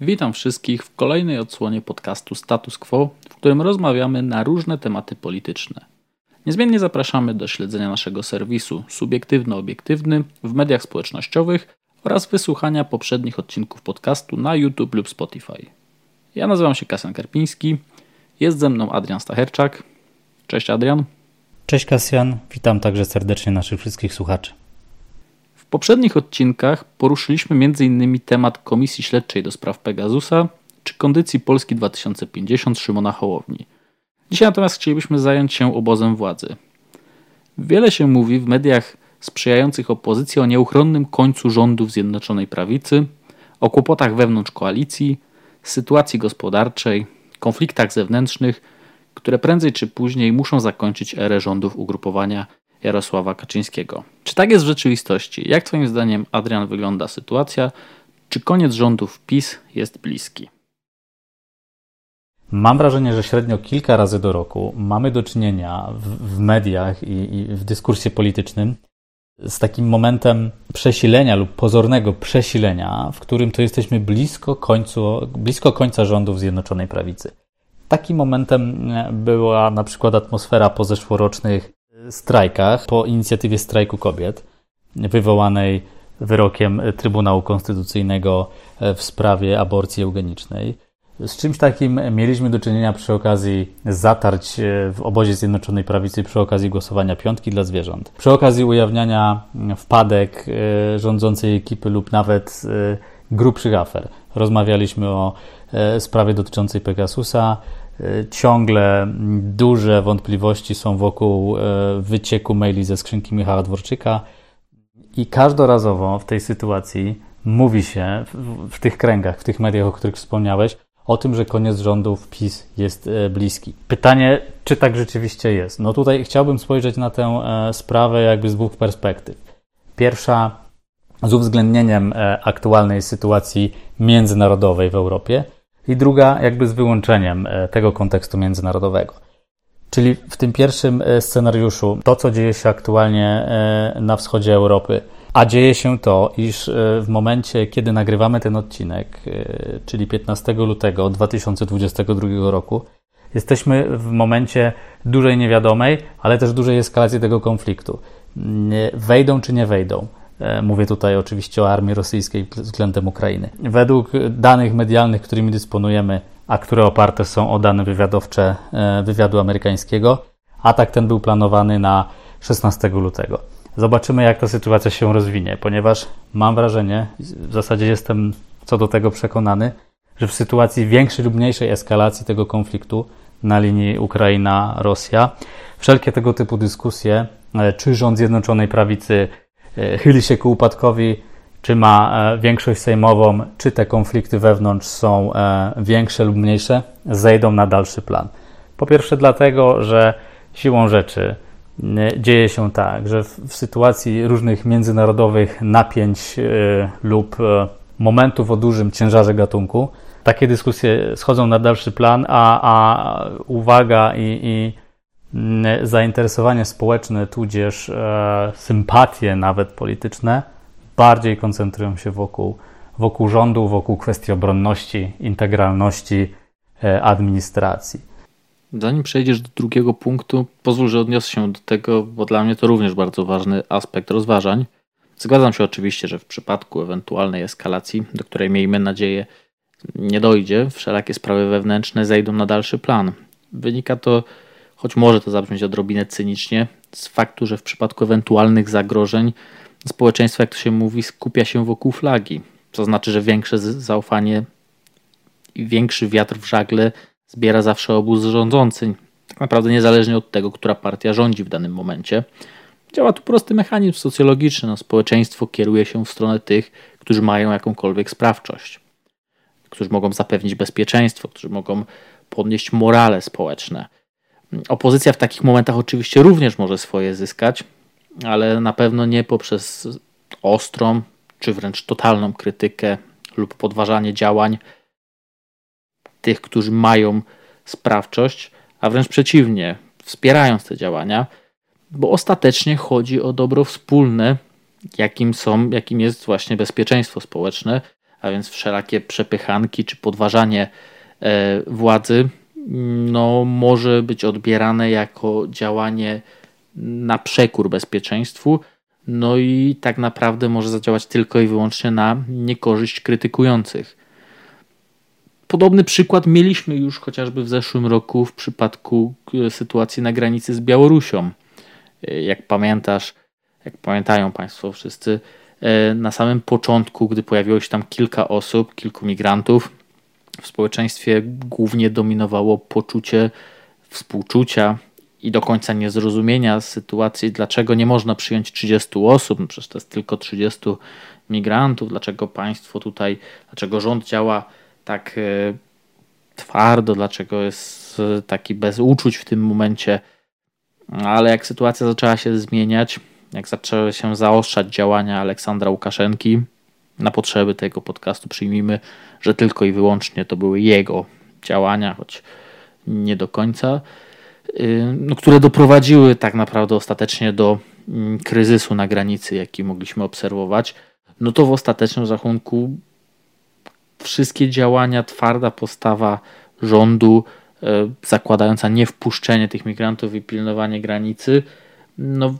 Witam wszystkich w kolejnej odsłonie podcastu Status Quo, w którym rozmawiamy na różne tematy polityczne. Niezmiennie zapraszamy do śledzenia naszego serwisu subiektywno-obiektywny w mediach społecznościowych oraz wysłuchania poprzednich odcinków podcastu na YouTube lub Spotify. Ja nazywam się Kasjan Karpiński, jest ze mną Adrian Stacherczak. Cześć Adrian. Cześć Kasjan, witam także serdecznie naszych wszystkich słuchaczy. W poprzednich odcinkach poruszyliśmy m.in. temat Komisji Śledczej do spraw Pegasusa czy kondycji Polski 2050 Szymona Hołowni. Dzisiaj natomiast chcielibyśmy zająć się obozem władzy. Wiele się mówi w mediach sprzyjających opozycji o nieuchronnym końcu rządów Zjednoczonej Prawicy, o kłopotach wewnątrz koalicji, sytuacji gospodarczej, konfliktach zewnętrznych, które prędzej czy później muszą zakończyć erę rządów ugrupowania Jarosława Kaczyńskiego. Czy tak jest w rzeczywistości? Jak Twoim zdaniem, Adrian, wygląda sytuacja? Czy koniec rządów PiS jest bliski? Mam wrażenie, że średnio kilka razy do roku mamy do czynienia w, w mediach i, i w dyskursie politycznym z takim momentem przesilenia lub pozornego przesilenia, w którym to jesteśmy blisko, końcu, blisko końca rządów Zjednoczonej Prawicy. Takim momentem była na przykład atmosfera po zeszłorocznych strajkach, po inicjatywie strajku kobiet, wywołanej wyrokiem Trybunału Konstytucyjnego w sprawie aborcji eugenicznej. Z czymś takim mieliśmy do czynienia przy okazji zatarć e, w obozie Zjednoczonej Prawicy, przy okazji głosowania piątki dla zwierząt, przy okazji ujawniania wpadek e, rządzącej ekipy lub nawet e, grubszych afer. Rozmawialiśmy o sprawie dotyczącej Pegasusa. Ciągle duże wątpliwości są wokół wycieku maili ze skrzynki Michała Dworczyka. I każdorazowo w tej sytuacji mówi się w, w tych kręgach, w tych mediach, o których wspomniałeś, o tym, że koniec rządów PiS jest e, bliski. Pytanie, czy tak rzeczywiście jest? No tutaj chciałbym spojrzeć na tę e, sprawę jakby z dwóch perspektyw. Pierwsza z uwzględnieniem e, aktualnej sytuacji międzynarodowej w Europie i druga jakby z wyłączeniem tego kontekstu międzynarodowego. Czyli w tym pierwszym scenariuszu to, co dzieje się aktualnie na wschodzie Europy, a dzieje się to, iż e, w momencie, kiedy nagrywamy ten odcinek, e, czyli 15 lutego 2022 roku, jesteśmy w momencie dużej niewiadomej, ale też dużej eskalacji tego konfliktu. Wejdą czy nie wejdą? E, mówię tutaj oczywiście o armii rosyjskiej względem Ukrainy. Według danych medialnych, którymi dysponujemy, a które oparte są o dane wywiadowcze wywiadu amerykańskiego, atak ten był planowany na 16 lutego. Zobaczymy, jak ta sytuacja się rozwinie, ponieważ mam wrażenie, w zasadzie jestem co do tego przekonany, że w sytuacji większej lub mniejszej eskalacji tego konfliktu na linii Ukraina-Rosja, wszelkie tego typu dyskusje, e, czy rząd Zjednoczonej Prawicy e, chyli się ku upadkowi, czy ma e, większość sejmową, czy te konflikty wewnątrz są większe lub mniejsze, zejdą na dalszy plan. Po pierwsze, dlatego, że siłą rzeczy dzieje się tak, że w, sytuacji różnych międzynarodowych napięć e, lub e, momentów o dużym ciężarze gatunku, takie dyskusje schodzą na dalszy plan, a, a uwaga i, i zainteresowanie społeczne, tudzież e, sympatie nawet polityczne, bardziej koncentrują się wokół, wokół rządu, wokół kwestii obronności, integralności administracji. Zanim przejdziesz do drugiego punktu, pozwól, że odniosę się do tego, bo dla mnie to również bardzo ważny aspekt rozważań. Zgadzam się oczywiście, że w przypadku ewentualnej eskalacji, do której miejmy nadzieję nie dojdzie, wszelakie sprawy wewnętrzne zejdą na dalszy plan. Wynika to, choć może to zabrzmieć odrobinę cynicznie, z faktu, że w przypadku ewentualnych zagrożeń społeczeństwo, jak to się mówi, skupia się wokół flagi. To znaczy, że większe zaufanie i większy wiatr w żagle zbiera zawsze obóz rządzący, tak naprawdę niezależnie od tego, która partia rządzi w danym momencie. Działa tu prosty mechanizm socjologiczny. No, społeczeństwo kieruje się w stronę tych, którzy mają jakąkolwiek sprawczość, którzy mogą zapewnić bezpieczeństwo, którzy mogą podnieść morale społeczne. Opozycja w takich momentach oczywiście również może swoje zyskać, ale na pewno nie poprzez ostrą czy wręcz totalną krytykę lub podważanie działań tych, którzy mają sprawczość, a wręcz przeciwnie, wspierając te działania, bo ostatecznie chodzi o dobro wspólne, jakim są, jakim jest właśnie bezpieczeństwo społeczne, a więc wszelakie przepychanki czy podważanie e, władzy no, może być odbierane jako działanie na przekór bezpieczeństwu, no i tak naprawdę może zadziałać tylko i wyłącznie na niekorzyść krytykujących. Podobny przykład mieliśmy już chociażby w zeszłym roku w przypadku e, sytuacji na granicy z Białorusią. E, jak pamiętasz, jak pamiętają Państwo wszyscy, e, na samym początku, gdy pojawiło się tam kilka osób, kilku migrantów, w społeczeństwie głównie dominowało poczucie współczucia i do końca niezrozumienia sytuacji, dlaczego nie można przyjąć 30 osób, no przecież to jest tylko 30 migrantów, dlaczego państwo tutaj, dlaczego rząd działa tak e, twardo, dlaczego jest e, taki bez uczuć w tym momencie. Ale jak sytuacja zaczęła się zmieniać, jak zaczęły się zaostrzać działania Aleksandra Łukaszenki na potrzeby tego podcastu, przyjmijmy, że tylko i wyłącznie to były jego działania, choć nie do końca, y, no, które doprowadziły tak naprawdę ostatecznie do mm, kryzysu na granicy, jaki mogliśmy obserwować, no to w ostatecznym rachunku wszystkie działania, twarda postawa rządu, y, zakładająca niewpuszczenie tych migrantów i pilnowanie granicy, no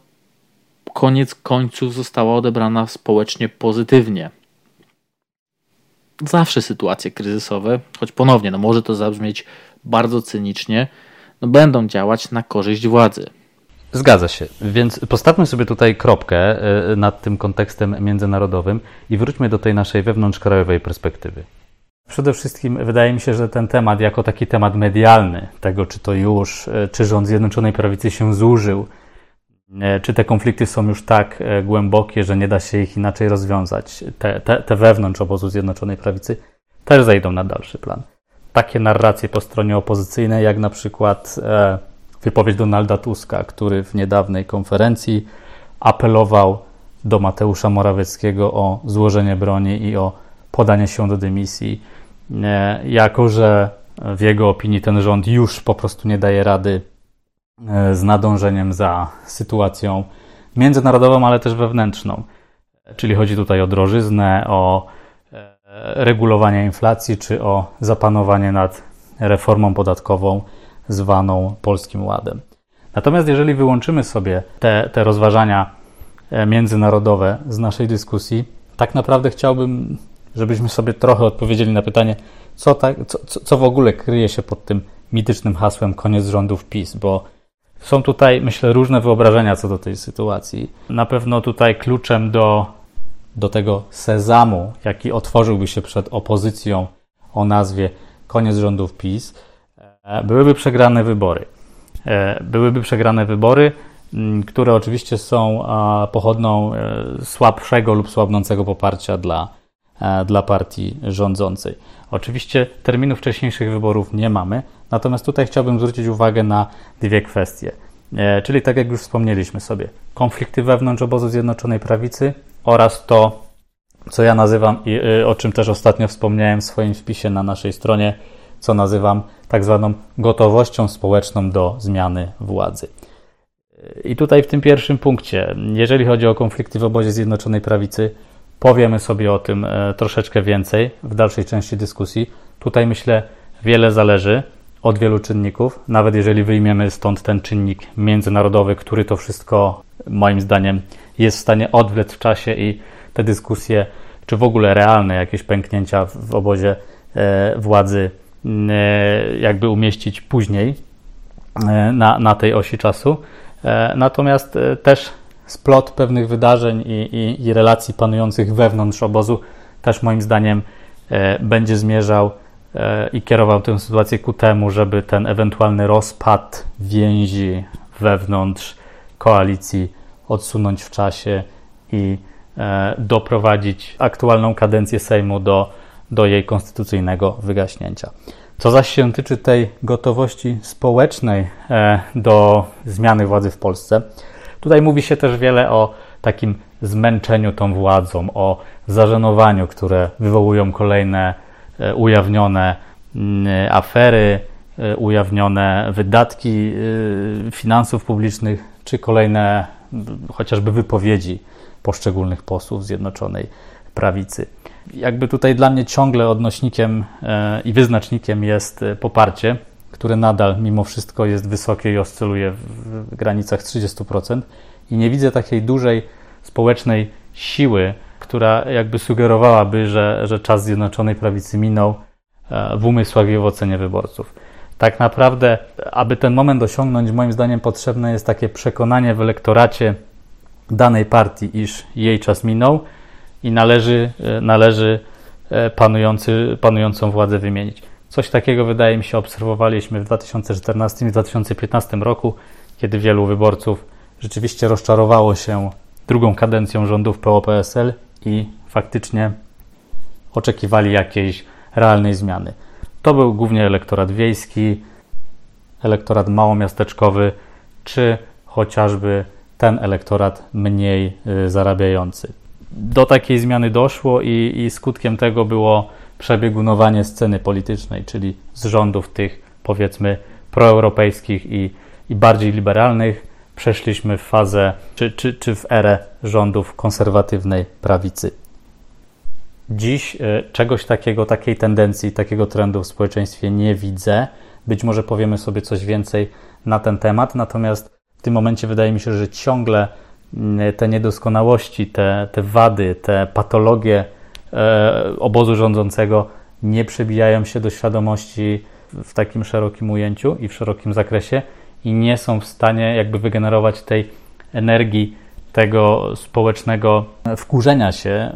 koniec końców została odebrana społecznie pozytywnie zawsze sytuacje kryzysowe, choć ponownie, no może to zabrzmieć bardzo cynicznie, no będą działać na korzyść władzy. Zgadza się, więc postawmy sobie tutaj kropkę e, nad tym kontekstem międzynarodowym i wróćmy do tej naszej wewnątrzkrajowej perspektywy. Przede wszystkim wydaje mi się, że ten temat, jako taki temat medialny, tego czy to już, e, czy rząd Zjednoczonej Prawicy się zużył, E, czy te konflikty są już tak głębokie, że nie da się ich inaczej rozwiązać? Te, te, te wewnątrz obozu Zjednoczonej Prawicy też zejdą na dalszy plan. Takie narracje po stronie opozycyjnej, jak na przykład e, wypowiedź Donalda Tuska, który w niedawnej konferencji apelował do Mateusza Morawieckiego o złożenie broni i o podanie się do dymisji, jako że w jego opinii ten rząd już po prostu nie daje rady E, z nadążeniem za sytuacją międzynarodową, ale też wewnętrzną. Czyli chodzi tutaj o drożyznę, o e, regulowanie inflacji, czy o zapanowanie nad reformą podatkową zwaną Polskim Ładem. Natomiast jeżeli wyłączymy sobie te, te rozważania e, międzynarodowe z naszej dyskusji, tak naprawdę chciałbym, żebyśmy sobie trochę odpowiedzieli na pytanie, co, tak, co, co w ogóle kryje się pod tym mitycznym hasłem koniec rządów PiS, bo są tutaj, myślę, różne wyobrażenia co do tej sytuacji. Na pewno tutaj kluczem do, do tego sezamu, jaki otworzyłby się przed opozycją o nazwie koniec rządów PiS, byłyby przegrane wybory. E, byłyby przegrane wybory, które oczywiście są pochodną e, słabszego lub słabnącego poparcia dla, dla partii rządzącej. Oczywiście terminów wcześniejszych wyborów nie mamy, natomiast tutaj chciałbym zwrócić uwagę na dwie kwestie. E, czyli tak jak już wspomnieliśmy sobie, konflikty wewnątrz obozu Zjednoczonej Prawicy oraz to, co ja nazywam i y, o czym też ostatnio wspomniałem w swoim wpisie na naszej stronie, co nazywam tak zwaną gotowością społeczną do zmiany władzy. I tutaj w tym pierwszym punkcie, jeżeli chodzi o konflikty w obozie Zjednoczonej Prawicy, Powiemy sobie o tym e, troszeczkę więcej w dalszej części dyskusji. Tutaj myślę, wiele zależy od wielu czynników, nawet jeżeli wyjmiemy stąd ten czynnik międzynarodowy, który to wszystko moim zdaniem jest w stanie odwlec w czasie i te dyskusje, czy w ogóle realne jakieś pęknięcia w obozie e, władzy, jakby umieścić później na, na tej osi czasu. Natomiast też splot pewnych wydarzeń i, i, i relacji panujących wewnątrz obozu też moim zdaniem e, będzie zmierzał e, i kierował tę sytuację ku temu, żeby ten ewentualny rozpad więzi wewnątrz koalicji odsunąć w czasie i e, doprowadzić aktualną kadencję Sejmu do, do jej konstytucyjnego wygaśnięcia. Co zaś się tyczy tej gotowości społecznej e, do zmiany władzy w Polsce, Tutaj mówi się też wiele o takim zmęczeniu tą władzą, o zażenowaniu, które wywołują kolejne e, ujawnione mm, afery, e, ujawnione wydatki finansów publicznych, czy kolejne chociażby wypowiedzi poszczególnych posłów Zjednoczonej Prawicy. Jakby tutaj dla mnie ciągle odnośnikiem i wyznacznikiem jest poparcie, które nadal mimo wszystko jest wysokie i oscyluje w granicach 30%. I nie widzę takiej dużej społecznej siły, która jakby sugerowałaby, że, że czas Zjednoczonej Prawicy minął e, w umysłach i w ocenie wyborców. Tak naprawdę, aby ten moment osiągnąć, moim zdaniem potrzebne jest takie przekonanie w elektoracie danej partii, iż jej czas minął i należy, e, należy e, panujący, panującą władzę wymienić. Coś takiego wydaje mi się obserwowaliśmy w 2014 i 2015 roku, kiedy wielu wyborców rzeczywiście rozczarowało się drugą kadencją rządów PO-PSL i faktycznie oczekiwali jakiejś realnej zmiany. To był głównie elektorat wiejski, elektorat małomiasteczkowy, czy chociażby ten elektorat mniej y, zarabiający. Do takiej zmiany doszło i, i skutkiem tego było przebiegunowanie sceny politycznej, czyli z rządów tych powiedzmy proeuropejskich i, i bardziej liberalnych przeszliśmy w fazę czy, czy, czy w erę rządów konserwatywnej prawicy. Dziś e, czegoś takiego, takiej tendencji, takiego trendu w społeczeństwie nie widzę. Być może powiemy sobie coś więcej na ten temat, natomiast w tym momencie wydaje mi się, że ciągle te niedoskonałości, te, te wady, te patologie e, obozu rządzącego nie przebijają się do świadomości w takim szerokim ujęciu i w szerokim zakresie i nie są w stanie jakby wygenerować tej energii tego społecznego wkurzenia się e,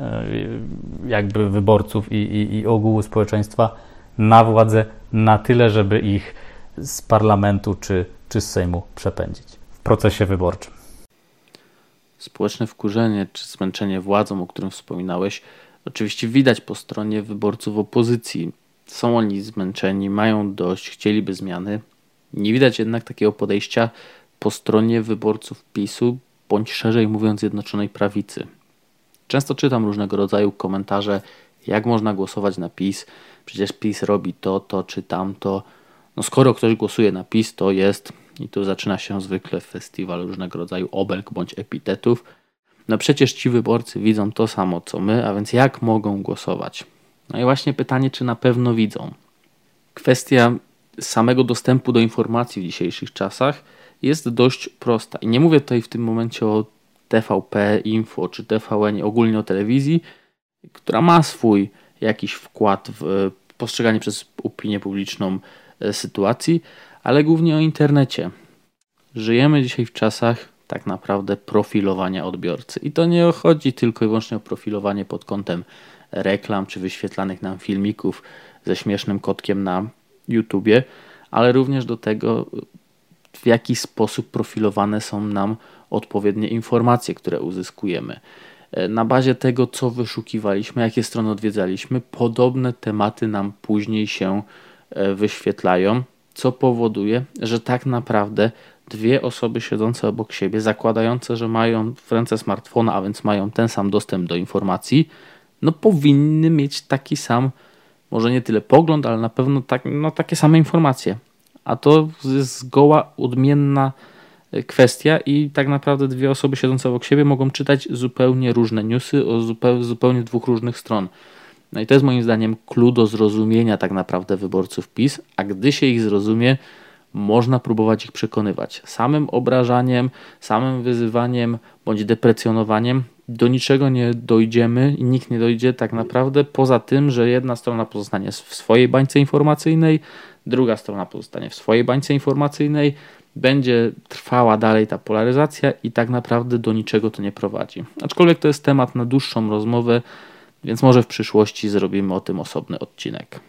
jakby wyborców i, i, i ogółu społeczeństwa na władzę na tyle, żeby ich z parlamentu czy, czy z Sejmu przepędzić w procesie wyborczym. Społeczne wkurzenie czy zmęczenie władzą, o którym wspominałeś, oczywiście widać po stronie wyborców opozycji. Są oni zmęczeni, mają dość, chcieliby zmiany, nie widać jednak takiego podejścia po stronie wyborców PiSu, bądź szerzej mówiąc Zjednoczonej Prawicy. Często czytam różnego rodzaju komentarze, jak można głosować na PiS, przecież PiS robi to, to czy tamto. No skoro ktoś głosuje na PiS, to jest, i tu zaczyna się zwykle festiwal różnego rodzaju obelg bądź epitetów, no przecież ci wyborcy widzą to samo co my, a więc jak mogą głosować? No i właśnie pytanie, czy na pewno widzą. Kwestia samego dostępu do informacji w dzisiejszych czasach jest dość prosta. I nie mówię tutaj w tym momencie o TVP Info czy TVN, ogólnie o telewizji, która ma swój jakiś wkład w postrzeganie przez opinię publiczną e, sytuacji, ale głównie o internecie. Żyjemy dzisiaj w czasach tak naprawdę profilowania odbiorcy. I to nie chodzi tylko i wyłącznie o profilowanie pod kątem reklam czy wyświetlanych nam filmików ze śmiesznym kotkiem na YouTubie, ale również do tego, w jaki sposób profilowane są nam odpowiednie informacje, które uzyskujemy. Na bazie tego, co wyszukiwaliśmy, jakie strony odwiedzaliśmy, podobne tematy nam później się e, wyświetlają, co powoduje, że tak naprawdę dwie osoby siedzące obok siebie, zakładające, że mają w ręce smartfona, a więc mają ten sam dostęp do informacji, no powinny mieć taki sam może nie tyle pogląd, ale na pewno tak, no, takie same informacje. A to jest zgoła odmienna e, kwestia i tak naprawdę dwie osoby siedzące obok siebie mogą czytać zupełnie różne newsy o zupełnie, zupełnie dwóch różnych stron. No i to jest moim zdaniem clue do zrozumienia tak naprawdę wyborców PiS, a gdy się ich zrozumie, można próbować ich przekonywać. Samym obrażaniem, samym wyzywaniem bądź deprecjonowaniem do niczego nie dojdziemy i nikt nie dojdzie tak naprawdę poza tym, że jedna strona pozostanie w swojej bańce informacyjnej, druga strona pozostanie w swojej bańce informacyjnej, będzie trwała dalej ta polaryzacja i tak naprawdę do niczego to nie prowadzi. Aczkolwiek to jest temat na dłuższą rozmowę, więc może w przyszłości zrobimy o tym osobny odcinek.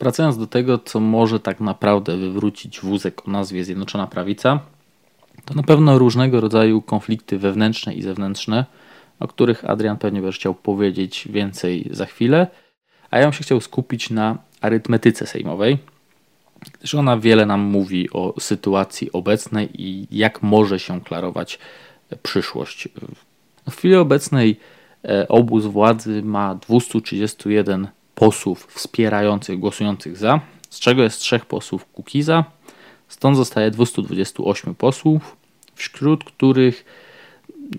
Wracając do tego, co może tak naprawdę wywrócić wózek o nazwie Zjednoczona Prawica, to na pewno różnego rodzaju konflikty wewnętrzne i zewnętrzne, o których Adrian pewnie będzie chciał powiedzieć więcej za chwilę, a ja bym się chciał skupić na arytmetyce sejmowej, gdyż ona wiele nam mówi o sytuacji obecnej i jak może się klarować przyszłość W chwili obecnej obóz władzy ma 231 posłów wspierających, głosujących za, z czego jest trzech posłów Kukiza. Stąd zostaje 228 posłów, wśród których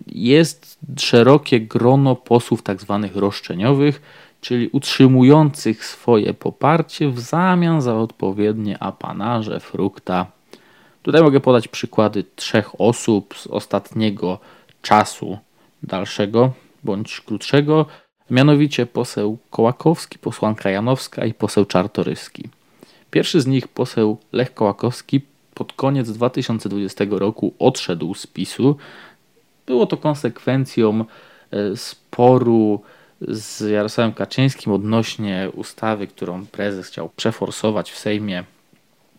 jest szerokie grono posłów tak zwanych roszczeniowych, czyli utrzymujących swoje poparcie w zamian za odpowiednie apanarze, frukta. Tutaj mogę podać przykłady trzech osób z ostatniego czasu dalszego bądź krótszego, mianowicie poseł Kołakowski, posłanka Janowska i poseł Czartoryski. Pierwszy z nich, poseł Lech Kołakowski, pod koniec 2020 roku odszedł z PiSu. Było to konsekwencją e, sporu z Jarosławem Kaczyńskim odnośnie ustawy, którą prezes chciał przeforsować w Sejmie,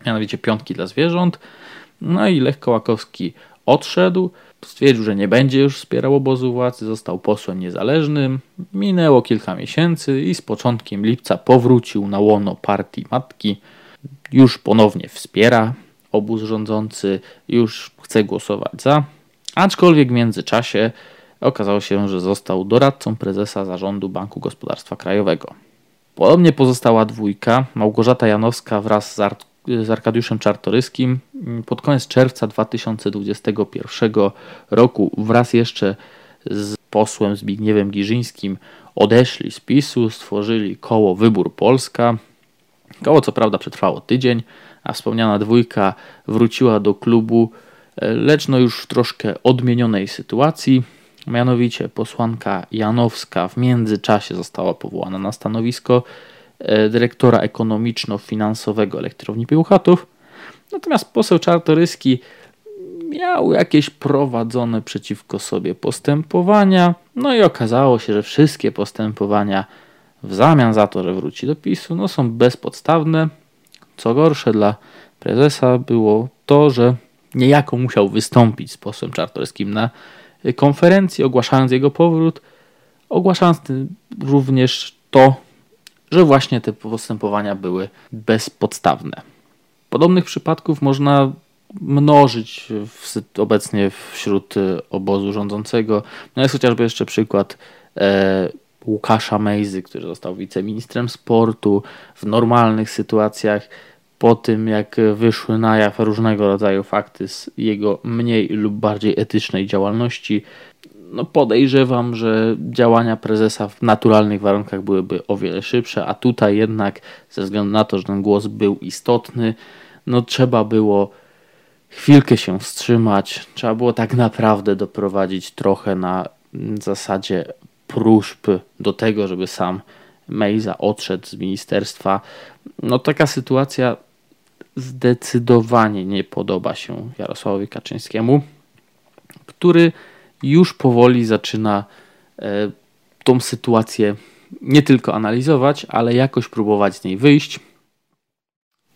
mianowicie piątki dla zwierząt. No i Lech Kołakowski odszedł, stwierdził, że nie będzie już wspierał obozu władzy, został posłem niezależnym. Minęło kilka miesięcy i z początkiem lipca powrócił na łono partii matki. Już ponownie wspiera obóz rządzący, już chce głosować za, aczkolwiek w międzyczasie okazało się, że został doradcą prezesa zarządu Banku Gospodarstwa Krajowego. Podobnie pozostała dwójka, Małgorzata Janowska wraz z, Ar z Arkadiuszem Czartoryskim pod koniec czerwca 2021 roku wraz jeszcze z posłem Zbigniewem Giżyńskim odeszli z PiSu, stworzyli koło Wybór Polska. Koło co prawda przetrwało tydzień, a wspomniana dwójka wróciła do klubu, lecz no już w troszkę odmienionej sytuacji. Mianowicie posłanka Janowska w międzyczasie została powołana na stanowisko e, dyrektora ekonomiczno-finansowego elektrowni Piłuchatów. Natomiast poseł Czartoryski miał jakieś prowadzone przeciwko sobie postępowania. No i okazało się, że wszystkie postępowania w zamian za to, że wróci do PiSu, no są bezpodstawne. Co gorsze dla prezesa było to, że niejako musiał wystąpić z posłem Czartoryskim na konferencji, ogłaszając jego powrót, ogłaszając również to, że właśnie te postępowania były bezpodstawne. Podobnych przypadków można mnożyć w, obecnie wśród obozu rządzącego. No jest chociażby jeszcze przykład e, Łukasza Mejzy, który został wiceministrem sportu. W normalnych sytuacjach po tym, jak wyszły na jaw różnego rodzaju fakty z jego mniej lub bardziej etycznej działalności, no podejrzewam, że działania prezesa w naturalnych warunkach byłyby o wiele szybsze, a tutaj jednak ze względu na to, że ten głos był istotny, no trzeba było chwilkę się wstrzymać, trzeba było tak naprawdę doprowadzić trochę na zasadzie próśb do tego, żeby sam Mejza odszedł z ministerstwa. No taka sytuacja zdecydowanie nie podoba się Jarosławowi Kaczyńskiemu, który już powoli zaczyna e, tą sytuację nie tylko analizować, ale jakoś próbować z niej wyjść.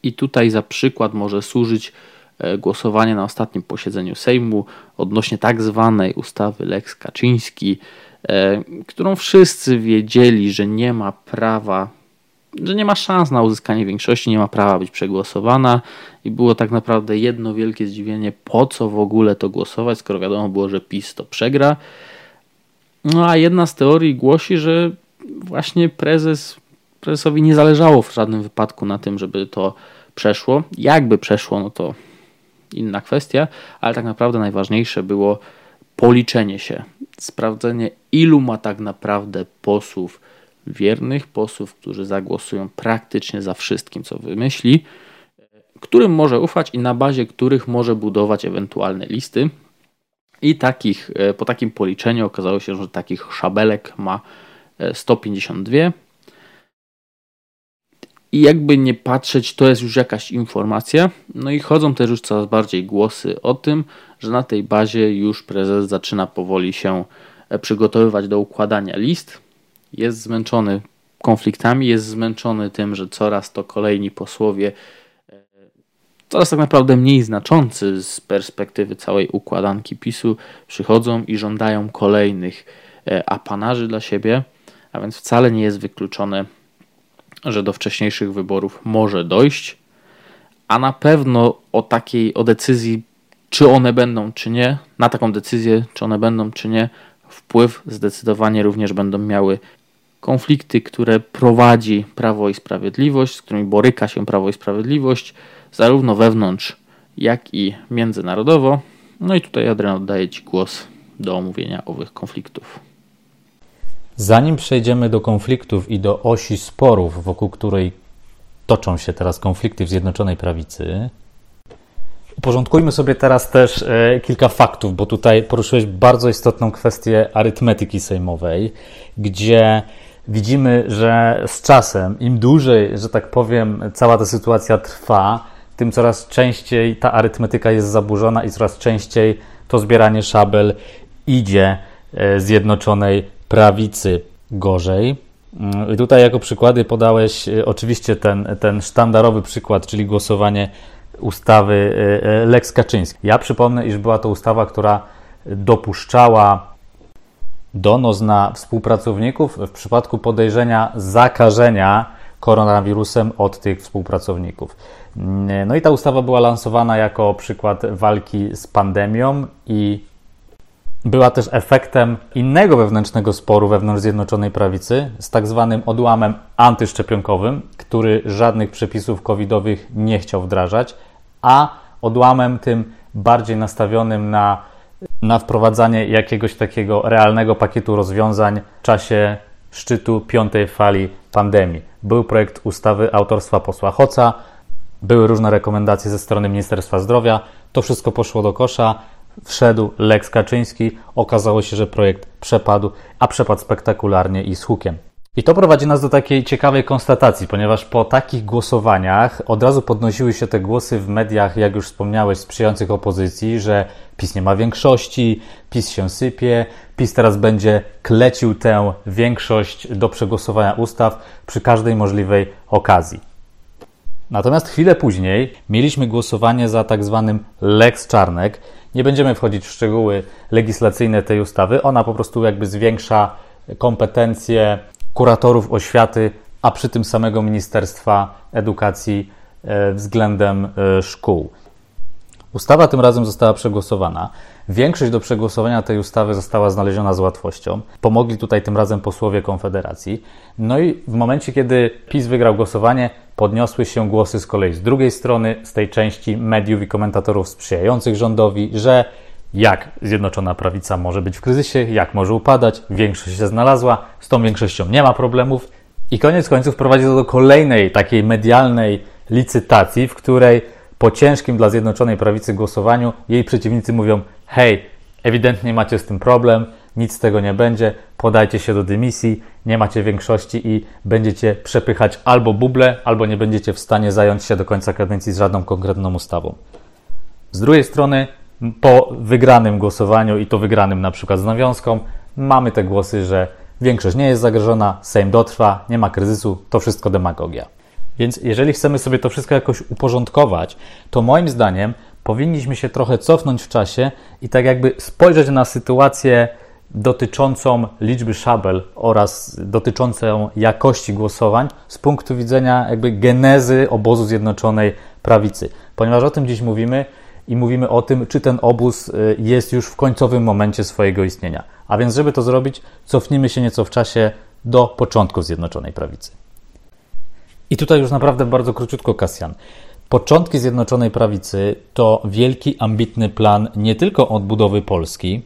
I tutaj za przykład może służyć e, głosowanie na ostatnim posiedzeniu Sejmu odnośnie tak zwanej ustawy Lex Kaczyński, e, którą wszyscy wiedzieli, że nie ma prawa że nie ma szans na uzyskanie większości, nie ma prawa być przegłosowana i było tak naprawdę jedno wielkie zdziwienie, po co w ogóle to głosować, skoro wiadomo było, że PiS to przegra. No a jedna z teorii głosi, że właśnie prezes, prezesowi nie zależało w żadnym wypadku na tym, żeby to przeszło. Jakby przeszło, no to inna kwestia, ale tak naprawdę najważniejsze było policzenie się, sprawdzenie ilu ma tak naprawdę posłów wiernych posłów, którzy zagłosują praktycznie za wszystkim, co wymyśli, którym może ufać i na bazie których może budować ewentualne listy. I takich, e, po takim policzeniu okazało się, że takich szabelek ma 152. E, I jakby nie patrzeć, to jest już jakaś informacja. No i chodzą też już coraz bardziej głosy o tym, że na tej bazie już prezes zaczyna powoli się e, przygotowywać do układania list jest zmęczony konfliktami, jest zmęczony tym, że coraz to kolejni posłowie, e, coraz tak naprawdę mniej znaczący z perspektywy całej układanki PiSu, przychodzą i żądają kolejnych e, apanarzy dla siebie, a więc wcale nie jest wykluczone, że do wcześniejszych wyborów może dojść, a na pewno o takiej, o decyzji, czy one będą, czy nie, na taką decyzję, czy one będą, czy nie, wpływ zdecydowanie również będą miały konflikty, które prowadzi Prawo i Sprawiedliwość, z którymi boryka się Prawo i Sprawiedliwość, zarówno wewnątrz, jak i międzynarodowo. No i tutaj Adrian oddaję Ci głos do omówienia owych konfliktów. Zanim przejdziemy do konfliktów i do osi sporów, wokół której toczą się teraz konflikty w Zjednoczonej Prawicy, uporządkujmy sobie teraz też e, kilka faktów, bo tutaj poruszyłeś bardzo istotną kwestię arytmetyki sejmowej, gdzie widzimy, że z czasem, im dłużej, że tak powiem, cała ta sytuacja trwa, tym coraz częściej ta arytmetyka jest zaburzona i coraz częściej to zbieranie szabel idzie e, Zjednoczonej Prawicy gorzej. Mm, I tutaj jako przykłady podałeś e, oczywiście ten, ten sztandarowy przykład, czyli głosowanie ustawy e, Lex Kaczyński. Ja przypomnę, iż była to ustawa, która dopuszczała donos na współpracowników w przypadku podejrzenia zakażenia koronawirusem od tych współpracowników. No i ta ustawa była lansowana jako przykład walki z pandemią i była też efektem innego wewnętrznego sporu wewnątrz Zjednoczonej Prawicy z tak zwanym odłamem antyszczepionkowym, który żadnych przepisów covidowych nie chciał wdrażać, a odłamem tym bardziej nastawionym na na wprowadzanie jakiegoś takiego realnego pakietu rozwiązań w czasie szczytu piątej fali pandemii. Był projekt ustawy autorstwa posła Hoca, były różne rekomendacje ze strony Ministerstwa Zdrowia. To wszystko poszło do kosza. Wszedł Lex Kaczyński. Okazało się, że projekt przepadł, a przepadł spektakularnie i z hukiem. I to prowadzi nas do takiej ciekawej konstatacji, ponieważ po takich głosowaniach od razu podnosiły się te głosy w mediach, jak już wspomniałeś, sprzyjających opozycji, że PiS nie ma większości, PiS się sypie, PiS teraz będzie klecił tę większość do przegłosowania ustaw przy każdej możliwej okazji. Natomiast chwilę później mieliśmy głosowanie za tak zwanym Lex Czarnek. Nie będziemy wchodzić w szczegóły legislacyjne tej ustawy. Ona po prostu jakby zwiększa kompetencje kuratorów oświaty, a przy tym samego Ministerstwa Edukacji e, względem e, szkół. Ustawa tym razem została przegłosowana. Większość do przegłosowania tej ustawy została znaleziona z łatwością. Pomogli tutaj tym razem posłowie Konfederacji. No i w momencie, kiedy PiS wygrał głosowanie, podniosły się głosy z kolei z drugiej strony, z tej części mediów i komentatorów sprzyjających rządowi, że jak Zjednoczona Prawica może być w kryzysie, jak może upadać, większość się znalazła, z tą większością nie ma problemów. I koniec końców prowadzi to do kolejnej takiej medialnej licytacji, w której po ciężkim dla Zjednoczonej Prawicy głosowaniu jej przeciwnicy mówią: hej, ewidentnie macie z tym problem, nic z tego nie będzie, podajcie się do dymisji, nie macie większości i będziecie przepychać albo buble, albo nie będziecie w stanie zająć się do końca kadencji z żadną konkretną ustawą. Z drugiej strony po wygranym głosowaniu i to wygranym na przykład z nawiązką, mamy te głosy, że większość nie jest zagrożona, Sejm dotrwa, nie ma kryzysu, to wszystko demagogia. Więc jeżeli chcemy sobie to wszystko jakoś uporządkować, to moim zdaniem powinniśmy się trochę cofnąć w czasie i tak jakby spojrzeć na sytuację dotyczącą liczby szabel oraz dotyczącą jakości głosowań z punktu widzenia jakby genezy obozu Zjednoczonej Prawicy. Ponieważ o tym dziś mówimy, i mówimy o tym, czy ten obóz y, jest już w końcowym momencie swojego istnienia. A więc, żeby to zrobić, cofnijmy się nieco w czasie do początków Zjednoczonej Prawicy. I tutaj już naprawdę bardzo króciutko, Kasjan. Początki Zjednoczonej Prawicy to wielki, ambitny plan nie tylko odbudowy Polski,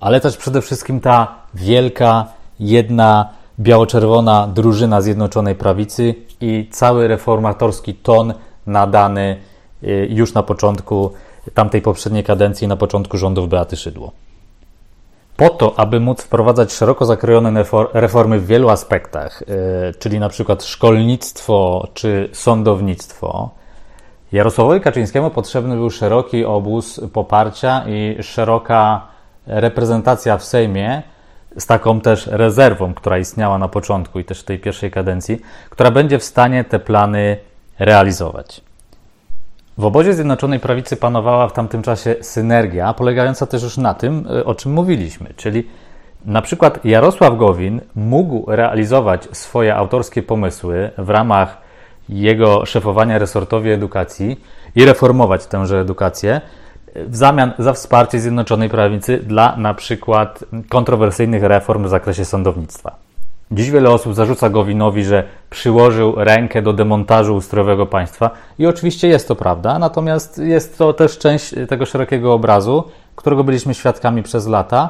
ale też przede wszystkim ta wielka, jedna, biało-czerwona drużyna Zjednoczonej Prawicy i cały reformatorski ton nadany już na początku tamtej poprzedniej kadencji, na początku rządów Beaty Szydło. Po to, aby móc wprowadzać szeroko zakrojone reformy w wielu aspektach, y, czyli na przykład szkolnictwo czy sądownictwo, Jarosławowi Kaczyńskiemu potrzebny był szeroki obóz poparcia i szeroka reprezentacja w Sejmie, z taką też rezerwą, która istniała na początku i też w tej pierwszej kadencji, która będzie w stanie te plany realizować. W obozie Zjednoczonej Prawicy panowała w tamtym czasie synergia, polegająca też już na tym, e, o czym mówiliśmy, czyli na przykład Jarosław Gowin mógł realizować swoje autorskie pomysły w ramach jego szefowania resortowi edukacji i reformować tęże edukację, w zamian za wsparcie Zjednoczonej Prawicy dla na przykład kontrowersyjnych reform w zakresie sądownictwa. Dziś wiele osób zarzuca Gowinowi, że przyłożył rękę do demontażu ustrojowego państwa. I oczywiście jest to prawda, natomiast jest to też część tego szerokiego obrazu, którego byliśmy świadkami przez lata,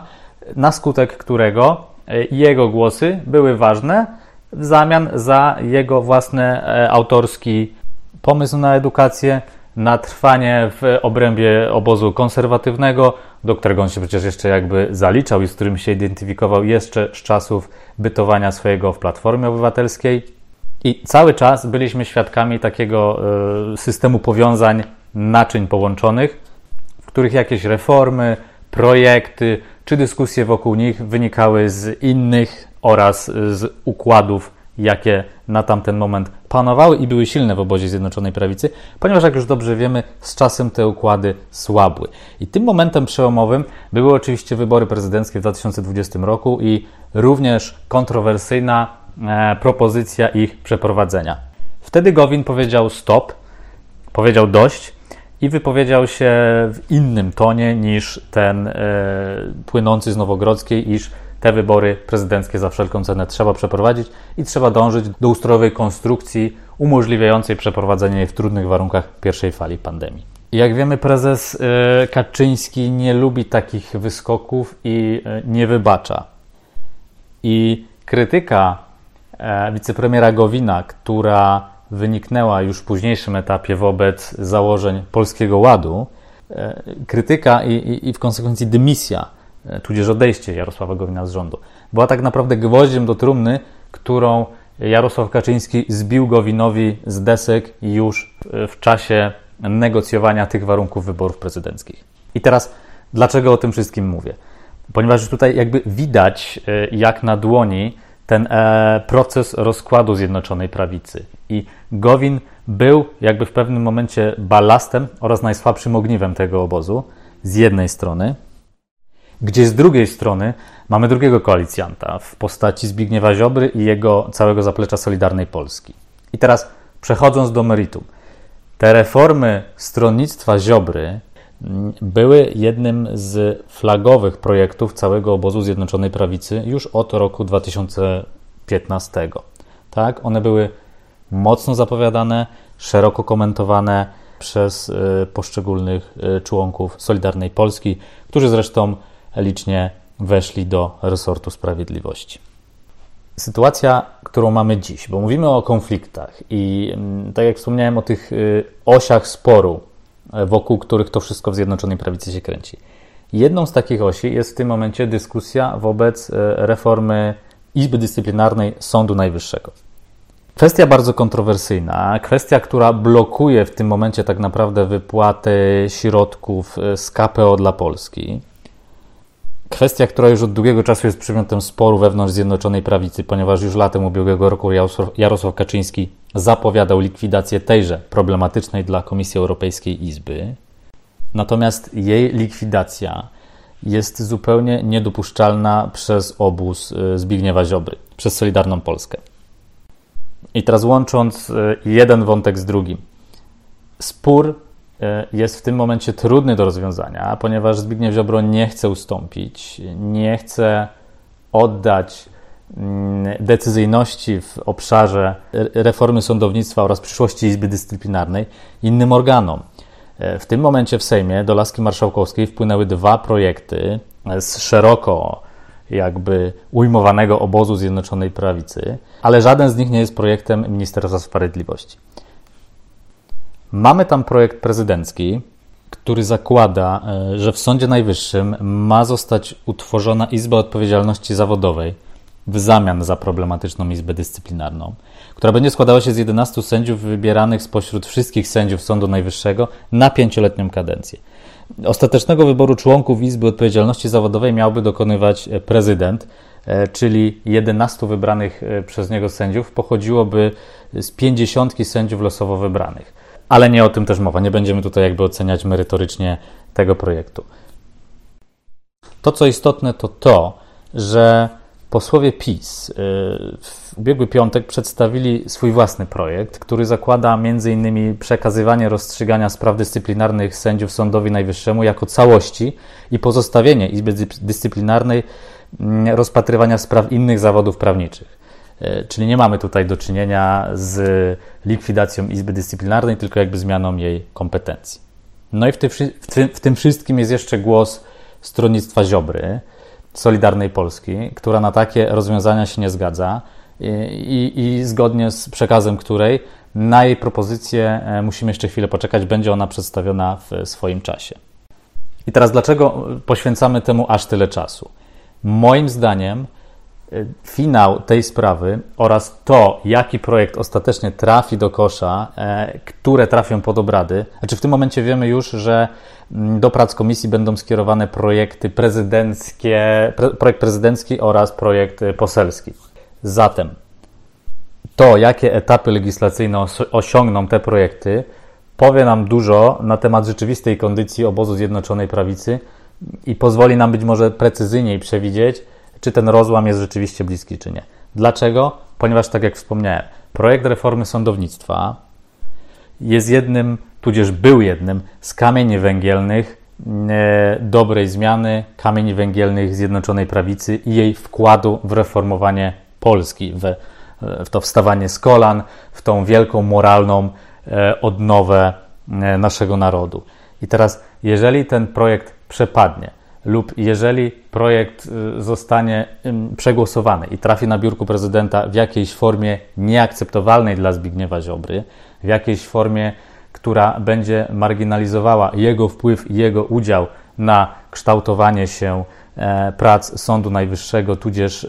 na skutek którego e, jego głosy były ważne w zamian za jego własny e, autorski pomysł na edukację, na trwanie w obrębie obozu konserwatywnego, do którego on się przecież jeszcze jakby zaliczał i z którym się identyfikował jeszcze z czasów bytowania swojego w Platformie Obywatelskiej. I cały czas byliśmy świadkami takiego e, systemu powiązań, naczyń połączonych, w których jakieś reformy, projekty czy dyskusje wokół nich wynikały z innych oraz z układów jakie na tamten moment panowały i były silne w obozie Zjednoczonej Prawicy, ponieważ, jak już dobrze wiemy, z czasem te układy słabły. I tym momentem przełomowym były oczywiście wybory prezydenckie w 2020 roku i również kontrowersyjna e, propozycja ich przeprowadzenia. Wtedy Gowin powiedział stop, powiedział dość i wypowiedział się w innym tonie niż ten e, płynący z Nowogrodzkiej, iż te wybory prezydenckie za wszelką cenę trzeba przeprowadzić i trzeba dążyć do ustrojowej konstrukcji umożliwiającej przeprowadzenie jej w trudnych warunkach pierwszej fali pandemii. Jak wiemy, prezes e, Kaczyński nie lubi takich wyskoków i e, nie wybacza. I krytyka e, wicepremiera Gowina, która wyniknęła już w późniejszym etapie wobec założeń Polskiego Ładu, krytyka i, i, i w konsekwencji dymisja tudzież odejście Jarosława Gowina z rządu. Była tak naprawdę gwoździem do trumny, którą Jarosław Kaczyński zbił Gowinowi z desek już w czasie negocjowania tych warunków wyborów prezydenckich. I teraz, dlaczego o tym wszystkim mówię? Ponieważ tutaj jakby widać, e, jak na dłoni, ten e, proces rozkładu Zjednoczonej Prawicy. I Gowin był jakby w pewnym momencie balastem oraz najsłabszym ogniwem tego obozu, z jednej strony, gdzie z drugiej strony mamy drugiego koalicjanta w postaci Zbigniewa Ziobry i jego całego zaplecza Solidarnej Polski. I teraz przechodząc do meritum. Te reformy stronnictwa Ziobry mm, były jednym z flagowych projektów całego obozu Zjednoczonej Prawicy już od roku 2015. Tak? One były mocno zapowiadane, szeroko komentowane przez y, poszczególnych y, członków Solidarnej Polski, którzy zresztą licznie weszli do resortu sprawiedliwości. Sytuacja, którą mamy dziś, bo mówimy o konfliktach i mm, tak jak wspomniałem o tych y, osiach sporu, e, wokół których to wszystko w Zjednoczonej Prawicy się kręci. Jedną z takich osi jest w tym momencie dyskusja wobec e, reformy Izby Dyscyplinarnej Sądu Najwyższego. Kwestia bardzo kontrowersyjna, kwestia, która blokuje w tym momencie tak naprawdę wypłaty środków z KPO dla Polski. Kwestia, która już od długiego czasu jest przedmiotem sporu wewnątrz Zjednoczonej Prawicy, ponieważ już latem ubiegłego roku Jarosław Kaczyński zapowiadał likwidację tejże problematycznej dla Komisji Europejskiej Izby. Natomiast jej likwidacja jest zupełnie niedopuszczalna przez obóz y, Zbigniewa Ziobry, przez Solidarną Polskę. I teraz łącząc y, jeden wątek z drugim. Spór jest w tym momencie trudny do rozwiązania, ponieważ Zbigniew Ziobro nie chce ustąpić, nie chce oddać mm, decyzyjności w obszarze reformy sądownictwa oraz przyszłości Izby Dyscyplinarnej innym organom. E, w tym momencie w Sejmie do laski marszałkowskiej wpłynęły dwa projekty z szeroko jakby ujmowanego obozu Zjednoczonej Prawicy, ale żaden z nich nie jest projektem Ministerstwa Sprawiedliwości. Mamy tam projekt prezydencki, który zakłada, e, że w Sądzie Najwyższym ma zostać utworzona Izba Odpowiedzialności Zawodowej w zamian za problematyczną Izbę Dyscyplinarną, która będzie składała się z 11 sędziów wybieranych spośród wszystkich sędziów Sądu Najwyższego na pięcioletnią kadencję. Ostatecznego wyboru członków Izby Odpowiedzialności Zawodowej miałby dokonywać e, prezydent, e, czyli 11 wybranych przez niego sędziów pochodziłoby z 50 sędziów losowo wybranych ale nie o tym też mowa. Nie będziemy tutaj jakby oceniać merytorycznie tego projektu. To, co istotne, to to, że posłowie PiS y, ubiegły piątek przedstawili swój własny projekt, który zakłada m.in. przekazywanie rozstrzygania spraw dyscyplinarnych sędziów Sądowi Najwyższemu jako całości i pozostawienie Izby Dyscyplinarnej mm, rozpatrywania spraw innych zawodów prawniczych. E, czyli nie mamy tutaj do czynienia z likwidacją Izby Dyscyplinarnej, tylko jakby zmianą jej kompetencji. No i w, tym, w tym wszystkim jest jeszcze głos stronnictwa Ziobry, Solidarnej Polski, która na takie rozwiązania się nie zgadza i, i, i zgodnie z przekazem której na jej propozycję e, musimy jeszcze chwilę poczekać, będzie ona przedstawiona w swoim czasie. I teraz dlaczego poświęcamy temu aż tyle czasu? Moim zdaniem finał tej sprawy oraz to, jaki projekt ostatecznie trafi do kosza, e, które trafią pod obrady. Znaczy w tym momencie wiemy już, że mm, do prac komisji będą skierowane projekty prezydenckie, projekt prezydencki oraz projekt poselski. Zatem to, jakie etapy legislacyjne osiągną te projekty, powie nam dużo na temat rzeczywistej kondycji obozu Zjednoczonej Prawicy i pozwoli nam być może precyzyjniej przewidzieć, czy ten rozłam jest rzeczywiście bliski, czy nie. Dlaczego? Ponieważ, tak jak wspomniałem, projekt reformy sądownictwa jest jednym, tudzież był jednym z kamieni węgielnych e, dobrej zmiany, kamieni węgielnych Zjednoczonej Prawicy i jej wkładu w reformowanie Polski, w, w to wstawanie z kolan, w tą wielką moralną e, odnowę e, naszego narodu. I teraz, jeżeli ten projekt przepadnie, lub jeżeli projekt y, zostanie przegłosowany i trafi na biurku prezydenta w jakiejś formie nieakceptowalnej dla Zbigniewa Ziobry, w jakiejś formie, która będzie marginalizowała jego wpływ i jego udział na kształtowanie się e, prac Sądu Najwyższego, tudzież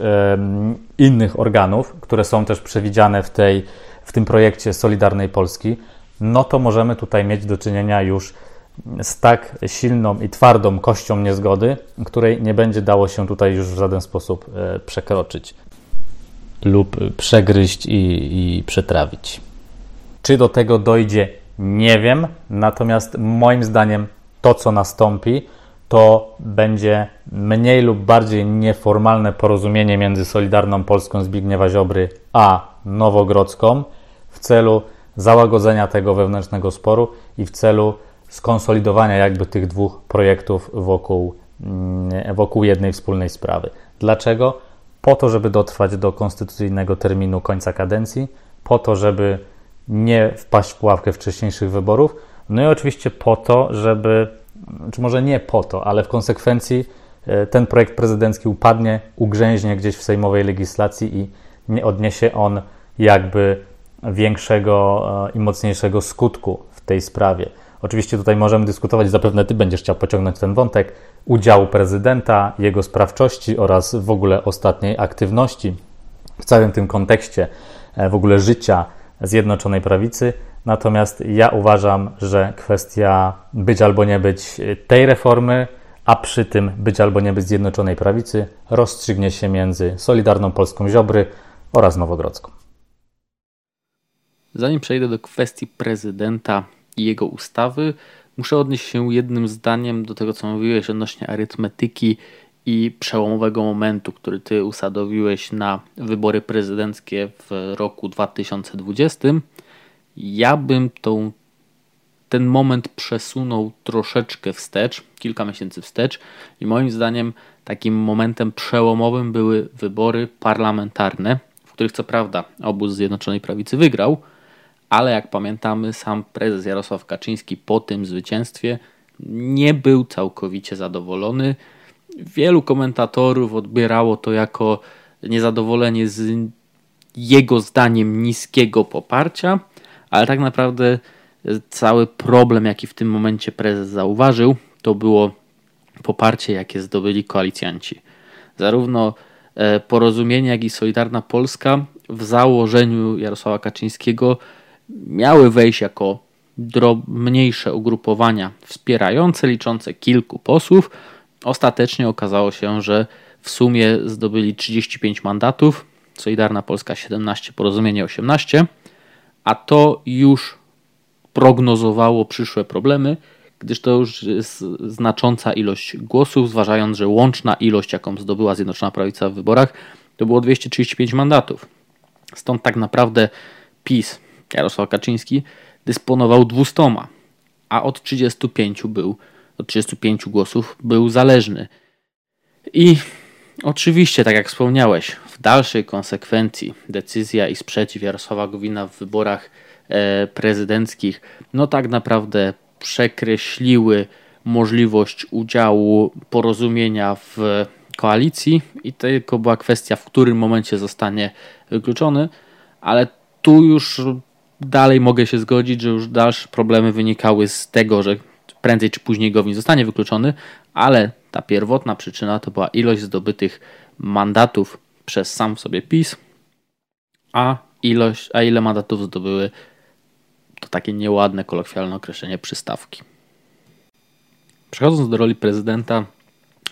innych organów, które są też przewidziane w, tej, w tym projekcie Solidarnej Polski, no to możemy tutaj mieć do czynienia już z tak silną i twardą kością niezgody, której nie będzie dało się tutaj już w żaden sposób e, przekroczyć lub przegryźć i, i przetrawić. Czy do tego dojdzie, nie wiem, natomiast moim zdaniem to, co nastąpi, to będzie mniej lub bardziej nieformalne porozumienie między Solidarną Polską Zbigniewa Ziobry a Nowogrodzką w celu załagodzenia tego wewnętrznego sporu i w celu skonsolidowania jakby tych dwóch projektów wokół, mm, wokół jednej wspólnej sprawy. Dlaczego? Po to, żeby dotrwać do konstytucyjnego terminu końca kadencji, po to, żeby nie wpaść w pułapkę wcześniejszych wyborów, no i oczywiście po to, żeby, czy może nie po to, ale w konsekwencji e, ten projekt prezydencki upadnie, ugrzęźnie gdzieś w sejmowej legislacji i nie odniesie on jakby większego e, i mocniejszego skutku w tej sprawie. Oczywiście tutaj możemy dyskutować, zapewne Ty będziesz chciał pociągnąć ten wątek udziału prezydenta, jego sprawczości oraz w ogóle ostatniej aktywności w całym tym kontekście e, w ogóle życia Zjednoczonej Prawicy. Natomiast ja uważam, że kwestia być albo nie być tej reformy, a przy tym być albo nie być Zjednoczonej Prawicy rozstrzygnie się między Solidarną Polską Ziobry oraz Nowogrodzką. Zanim przejdę do kwestii prezydenta, i jego ustawy, muszę odnieść się jednym zdaniem do tego, co mówiłeś odnośnie arytmetyki i przełomowego momentu, który ty usadowiłeś na wybory prezydenckie w roku 2020. Ja bym tą, ten moment przesunął troszeczkę wstecz, kilka miesięcy wstecz, i moim zdaniem takim momentem przełomowym były wybory parlamentarne, w których co prawda obóz Zjednoczonej Prawicy wygrał, ale jak pamiętamy, sam prezes Jarosław Kaczyński po tym zwycięstwie nie był całkowicie zadowolony. Wielu komentatorów odbierało to jako niezadowolenie z jego zdaniem niskiego poparcia, ale tak naprawdę cały problem, jaki w tym momencie prezes zauważył, to było poparcie, jakie zdobyli koalicjanci. Zarówno e, porozumienie, jak i Solidarna Polska w założeniu Jarosława Kaczyńskiego miały wejść jako mniejsze ugrupowania wspierające, liczące kilku posłów. Ostatecznie okazało się, że w sumie zdobyli 35 mandatów, Solidarna Polska 17, Porozumienie 18, a to już prognozowało przyszłe problemy, gdyż to już jest znacząca ilość głosów, zważając, że łączna ilość, jaką zdobyła Zjednoczona Prawica w wyborach, to było 235 mandatów. Stąd tak naprawdę PiS, Jarosław Kaczyński, dysponował 200, a od 35 był, od 35 głosów był zależny. I oczywiście, tak jak wspomniałeś, w dalszej konsekwencji decyzja i sprzeciw Jarosława Gowina w wyborach e, prezydenckich, no tak naprawdę przekreśliły możliwość udziału porozumienia w koalicji i tylko była kwestia, w którym momencie zostanie wykluczony, ale tu już dalej mogę się zgodzić, że już dalsze problemy wynikały z tego, że prędzej czy później Gowin zostanie wykluczony, ale ta pierwotna przyczyna to była ilość zdobytych mandatów przez sam sobie PiS, a ilość, a ile mandatów zdobyły to takie nieładne kolokwialne określenie przystawki. Przechodząc do roli prezydenta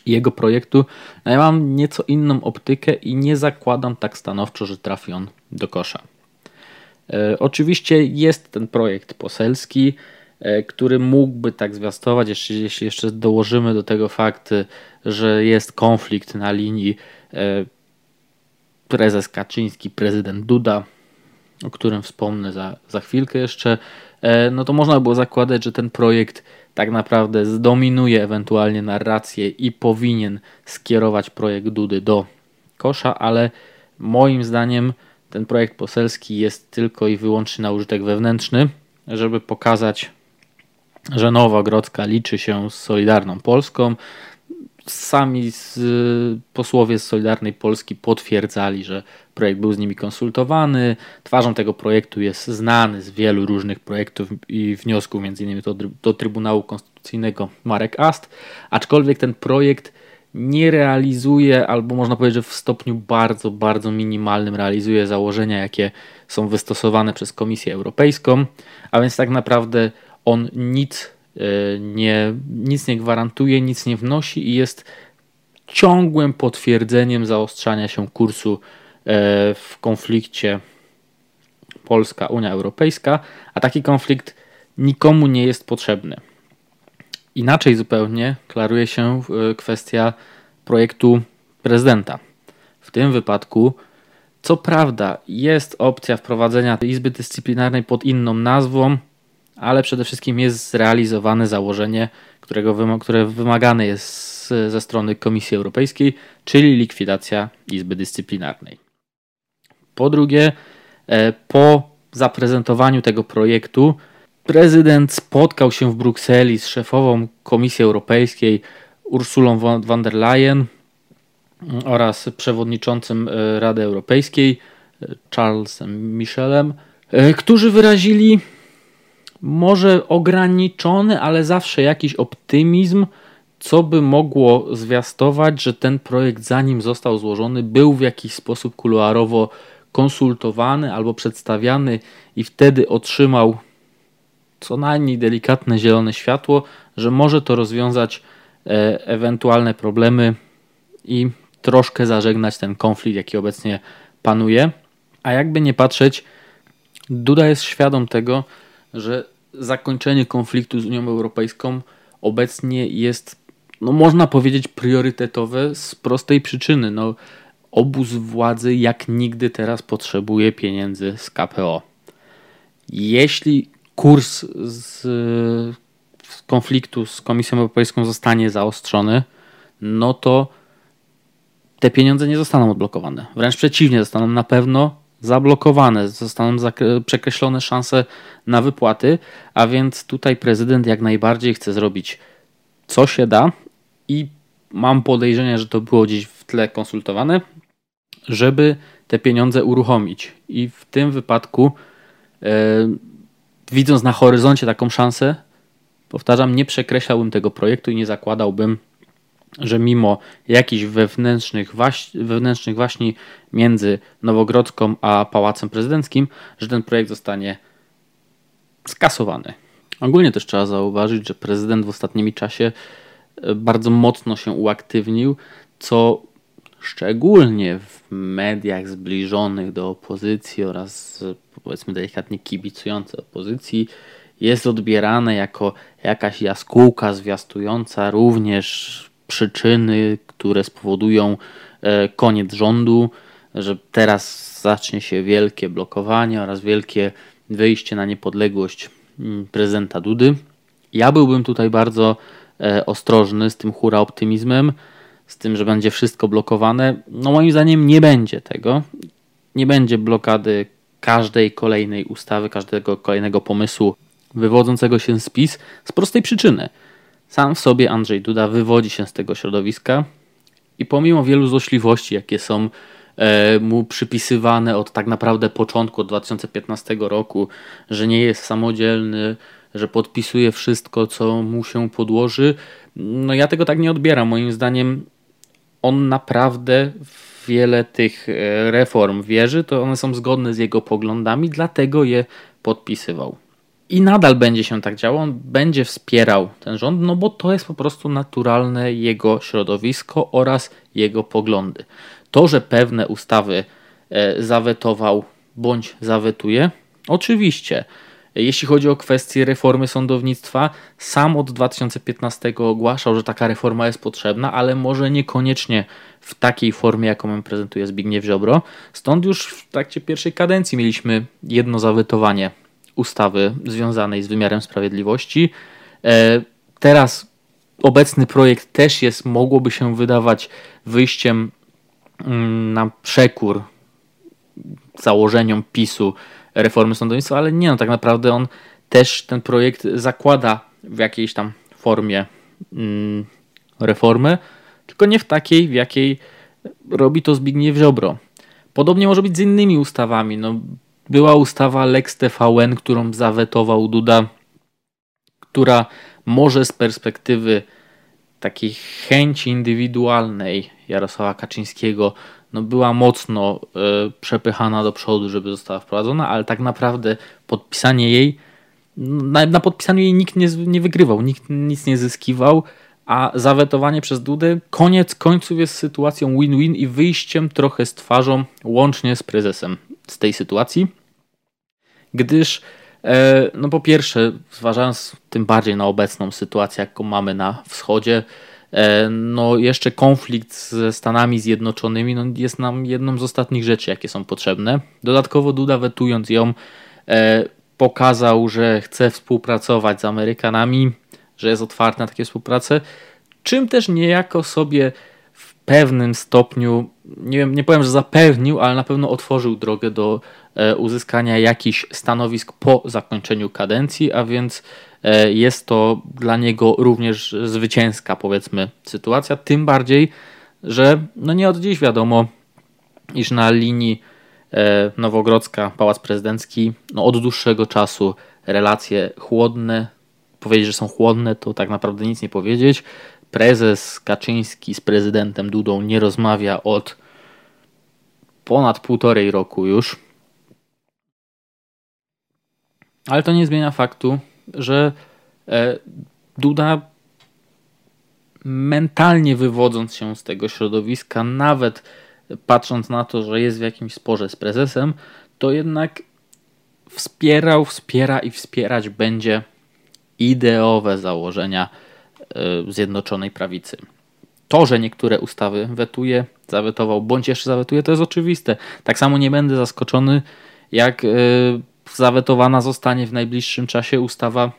i jego projektu, no ja mam nieco inną optykę i nie zakładam tak stanowczo, że trafi on do kosza. E, oczywiście jest ten projekt poselski, e, który mógłby tak zwiastować, jeśli, jeśli jeszcze dołożymy do tego fakt, że jest konflikt na linii e, prezes Kaczyński, prezydent Duda, o którym wspomnę za, za chwilkę jeszcze, no to można było zakładać, że ten projekt tak naprawdę zdominuje ewentualnie narrację i powinien skierować projekt Dudy do kosza, ale moim zdaniem ten projekt poselski jest tylko i wyłącznie na użytek wewnętrzny, żeby pokazać, że Nowogrodzka liczy się z Solidarną Polską. Sami z, posłowie z Solidarnej Polski potwierdzali, że projekt był z nimi konsultowany. Twarzą tego projektu jest znany z wielu różnych projektów i wniosków, między innymi do, do Trybunału Konstytucyjnego Marek Ast, aczkolwiek ten projekt nie realizuje, albo można powiedzieć, że w stopniu bardzo, bardzo minimalnym realizuje założenia, jakie są wystosowane przez Komisję Europejską, a więc tak naprawdę on nic e, nie, nic nie gwarantuje, nic nie wnosi i jest ciągłym potwierdzeniem zaostrzania się kursu e, w konflikcie Polska-Unia Europejska, a taki konflikt nikomu nie jest potrzebny. Inaczej zupełnie klaruje się e, kwestia projektu prezydenta. W tym wypadku, co prawda, jest opcja wprowadzenia Izby Dyscyplinarnej pod inną nazwą, ale przede wszystkim jest zrealizowane założenie, którego które wymagane jest ze strony Komisji Europejskiej, czyli likwidacja Izby Dyscyplinarnej. Po drugie, e, po zaprezentowaniu tego projektu Prezydent spotkał się w Brukseli z szefową Komisji Europejskiej Ursulą von der Leyen oraz przewodniczącym e, Rady Europejskiej e, Charlesem Michelem, e, którzy wyrazili może ograniczony, ale zawsze jakiś optymizm, co by mogło zwiastować, że ten projekt, zanim został złożony, był w jakiś sposób kuluarowo konsultowany albo przedstawiany i wtedy otrzymał co najmniej delikatne zielone światło, że może to rozwiązać e, ewentualne problemy i troszkę zażegnać ten konflikt, jaki obecnie panuje. A jakby nie patrzeć, Duda jest świadom tego, że zakończenie konfliktu z Unią Europejską obecnie jest, no można powiedzieć, priorytetowe z prostej przyczyny. No, obóz władzy jak nigdy teraz potrzebuje pieniędzy z KPO. Jeśli kurs z, konfliktu z Komisją Europejską zostanie zaostrzony, no to te pieniądze nie zostaną odblokowane. Wręcz przeciwnie, zostaną na pewno zablokowane, zostaną przekreślone szanse na wypłaty, a więc tutaj prezydent jak najbardziej chce zrobić co się da i mam podejrzenie, że to było gdzieś w tle konsultowane, żeby te pieniądze uruchomić. I w tym wypadku yy, widząc na horyzoncie taką szansę, powtarzam, nie przekreślałbym tego projektu i nie zakładałbym, że mimo jakichś wewnętrznych, wewnętrznych waśni między Nowogrodzką a Pałacem Prezydenckim, że ten projekt zostanie skasowany. Ogólnie też trzeba zauważyć, że prezydent w ostatnim czasie e, bardzo mocno się uaktywnił, co szczególnie w mediach zbliżonych do opozycji oraz powiedzmy delikatnie kibicujące opozycji jest odbierane jako jakaś jaskółka zwiastująca również przyczyny, które spowodują e, koniec rządu. że teraz zacznie się wielkie blokowanie oraz wielkie wyjście na niepodległość mm, prezydenta Dudy. Ja byłbym tutaj bardzo e, ostrożny z tym hura optymizmem, z tym, że będzie wszystko blokowane. No moim zdaniem nie będzie tego. Nie będzie blokady każdej kolejnej ustawy, każdego kolejnego pomysłu wywodzącego się z PiS z prostej przyczyny. Sam w sobie Andrzej Duda wywodzi się z tego środowiska i pomimo wielu złośliwości, jakie są e, mu przypisywane od tak naprawdę początku, od 2015 roku, że nie jest samodzielny, że podpisuje wszystko, co mu się podłoży, no ja tego tak nie odbieram. Moim zdaniem on naprawdę w wiele tych e, reform wierzy, to one są zgodne z jego poglądami, dlatego je podpisywał. I nadal będzie się tak działo, on będzie wspierał ten rząd, no bo to jest po prostu naturalne jego środowisko oraz jego poglądy. To, że pewne ustawy e, zawetował bądź zawetuje, oczywiście. Jeśli chodzi o kwestię reformy sądownictwa, sam od 2015 ogłaszał, że taka reforma jest potrzebna, ale może niekoniecznie w takiej formie, jaką ją prezentuje Zbigniew Ziobro. Stąd już w trakcie pierwszej kadencji mieliśmy jedno zawetowanie ustawy związanej z wymiarem sprawiedliwości. E, teraz obecny projekt też jest, mogłoby się wydawać wyjściem mm, na przekór założeniom PiSu reformy sądownictwa, ale nie, no tak naprawdę on też ten projekt zakłada w jakiejś tam formie mm, reformy, tylko nie w takiej, w jakiej robi to Zbigniew Ziobro. Podobnie może być z innymi ustawami. No, była ustawa Lex TVN, którą zawetował Duda, która może z perspektywy takiej chęci indywidualnej Jarosława Kaczyńskiego no była mocno y, przepychana do przodu, żeby została wprowadzona, ale tak naprawdę podpisanie jej, na, na podpisaniu jej nikt nie, nie wygrywał, nikt nic nie zyskiwał, a zawetowanie przez Dudę koniec końców jest sytuacją win-win i wyjściem trochę z twarzą łącznie z prezesem z tej sytuacji gdyż e, no po pierwsze, zważając tym bardziej na obecną sytuację, jaką mamy na wschodzie, no jeszcze konflikt ze Stanami Zjednoczonymi no jest nam jedną z ostatnich rzeczy, jakie są potrzebne. Dodatkowo Duda wetując ją e, pokazał, że chce współpracować z Amerykanami, że jest otwarty na takie współpracę, czym też niejako sobie w pewnym stopniu, nie wiem, nie powiem, że zapewnił, ale na pewno otworzył drogę do E, uzyskania jakichś stanowisk po zakończeniu kadencji, a więc e, jest to dla niego również zwycięska, powiedzmy, sytuacja. Tym bardziej, że no nie od dziś wiadomo, iż na linii e, Nowogrodzka, Pałac Prezydencki, no od dłuższego czasu relacje chłodne. Powiedzieć, że są chłodne, to tak naprawdę nic nie powiedzieć. Prezes Kaczyński z prezydentem Dudą nie rozmawia od ponad półtorej roku już. Ale to nie zmienia faktu, że e, Duda mentalnie wywodząc się z tego środowiska, nawet patrząc na to, że jest w jakimś sporze z prezesem, to jednak wspierał, wspiera i wspierać będzie ideowe założenia e, Zjednoczonej Prawicy. To, że niektóre ustawy wetuje, zawetował, bądź jeszcze zawetuje, to jest oczywiste. Tak samo nie będę zaskoczony, jak e, zawetowana zostanie w najbliższym czasie ustawa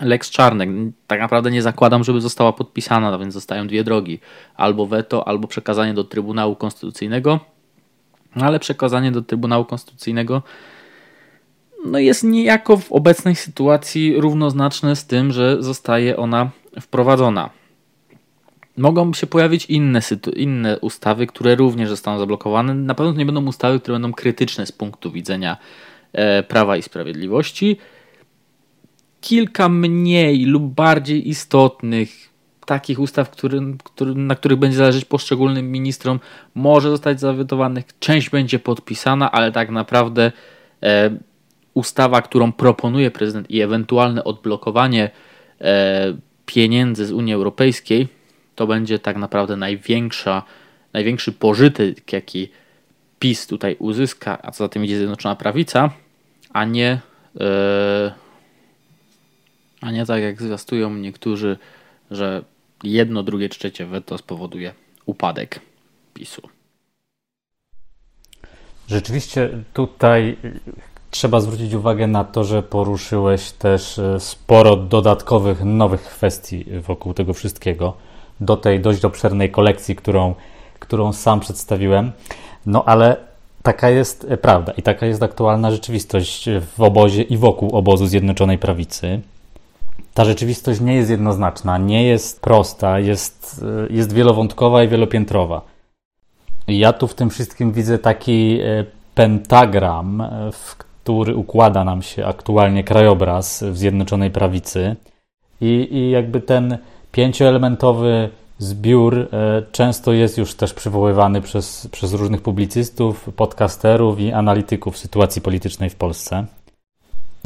Lex Czarnek. Tak naprawdę nie zakładam, żeby została podpisana, no więc zostają dwie drogi. Albo weto, albo przekazanie do Trybunału Konstytucyjnego. No ale przekazanie do Trybunału Konstytucyjnego no jest niejako w obecnej sytuacji równoznaczne z tym, że zostaje ona wprowadzona. Mogą się pojawić inne, inne ustawy, które również zostaną zablokowane. Na pewno nie będą ustawy, które będą krytyczne z punktu widzenia Prawa i Sprawiedliwości. Kilka mniej lub bardziej istotnych takich ustaw, który, który, na których będzie zależeć poszczególnym ministrom, może zostać zawetowanych. Część będzie podpisana, ale tak naprawdę e, ustawa, którą proponuje prezydent i ewentualne odblokowanie e, pieniędzy z Unii Europejskiej, to będzie tak naprawdę największa, największy pożytek, jaki PiS tutaj uzyska, a co za tym idzie Zjednoczona Prawica, a nie, yy, a nie tak jak zwiastują niektórzy, że jedno, drugie, trzecie weto spowoduje upadek PiSu. Rzeczywiście tutaj trzeba zwrócić uwagę na to, że poruszyłeś też e, sporo dodatkowych, nowych kwestii wokół tego wszystkiego, do tej dość obszernej kolekcji, którą, którą sam przedstawiłem. No ale taka jest prawda i taka jest aktualna rzeczywistość w obozie i wokół obozu Zjednoczonej Prawicy. Ta rzeczywistość nie jest jednoznaczna, nie jest prosta, jest, e, jest wielowątkowa i wielopiętrowa. Ja tu w tym wszystkim widzę taki e, pentagram, w który układa nam się aktualnie krajobraz w Zjednoczonej Prawicy. I, i jakby ten pięcioelementowy zbiór e, często jest już też przywoływany przez, przez różnych publicystów, podcasterów i analityków sytuacji politycznej w Polsce.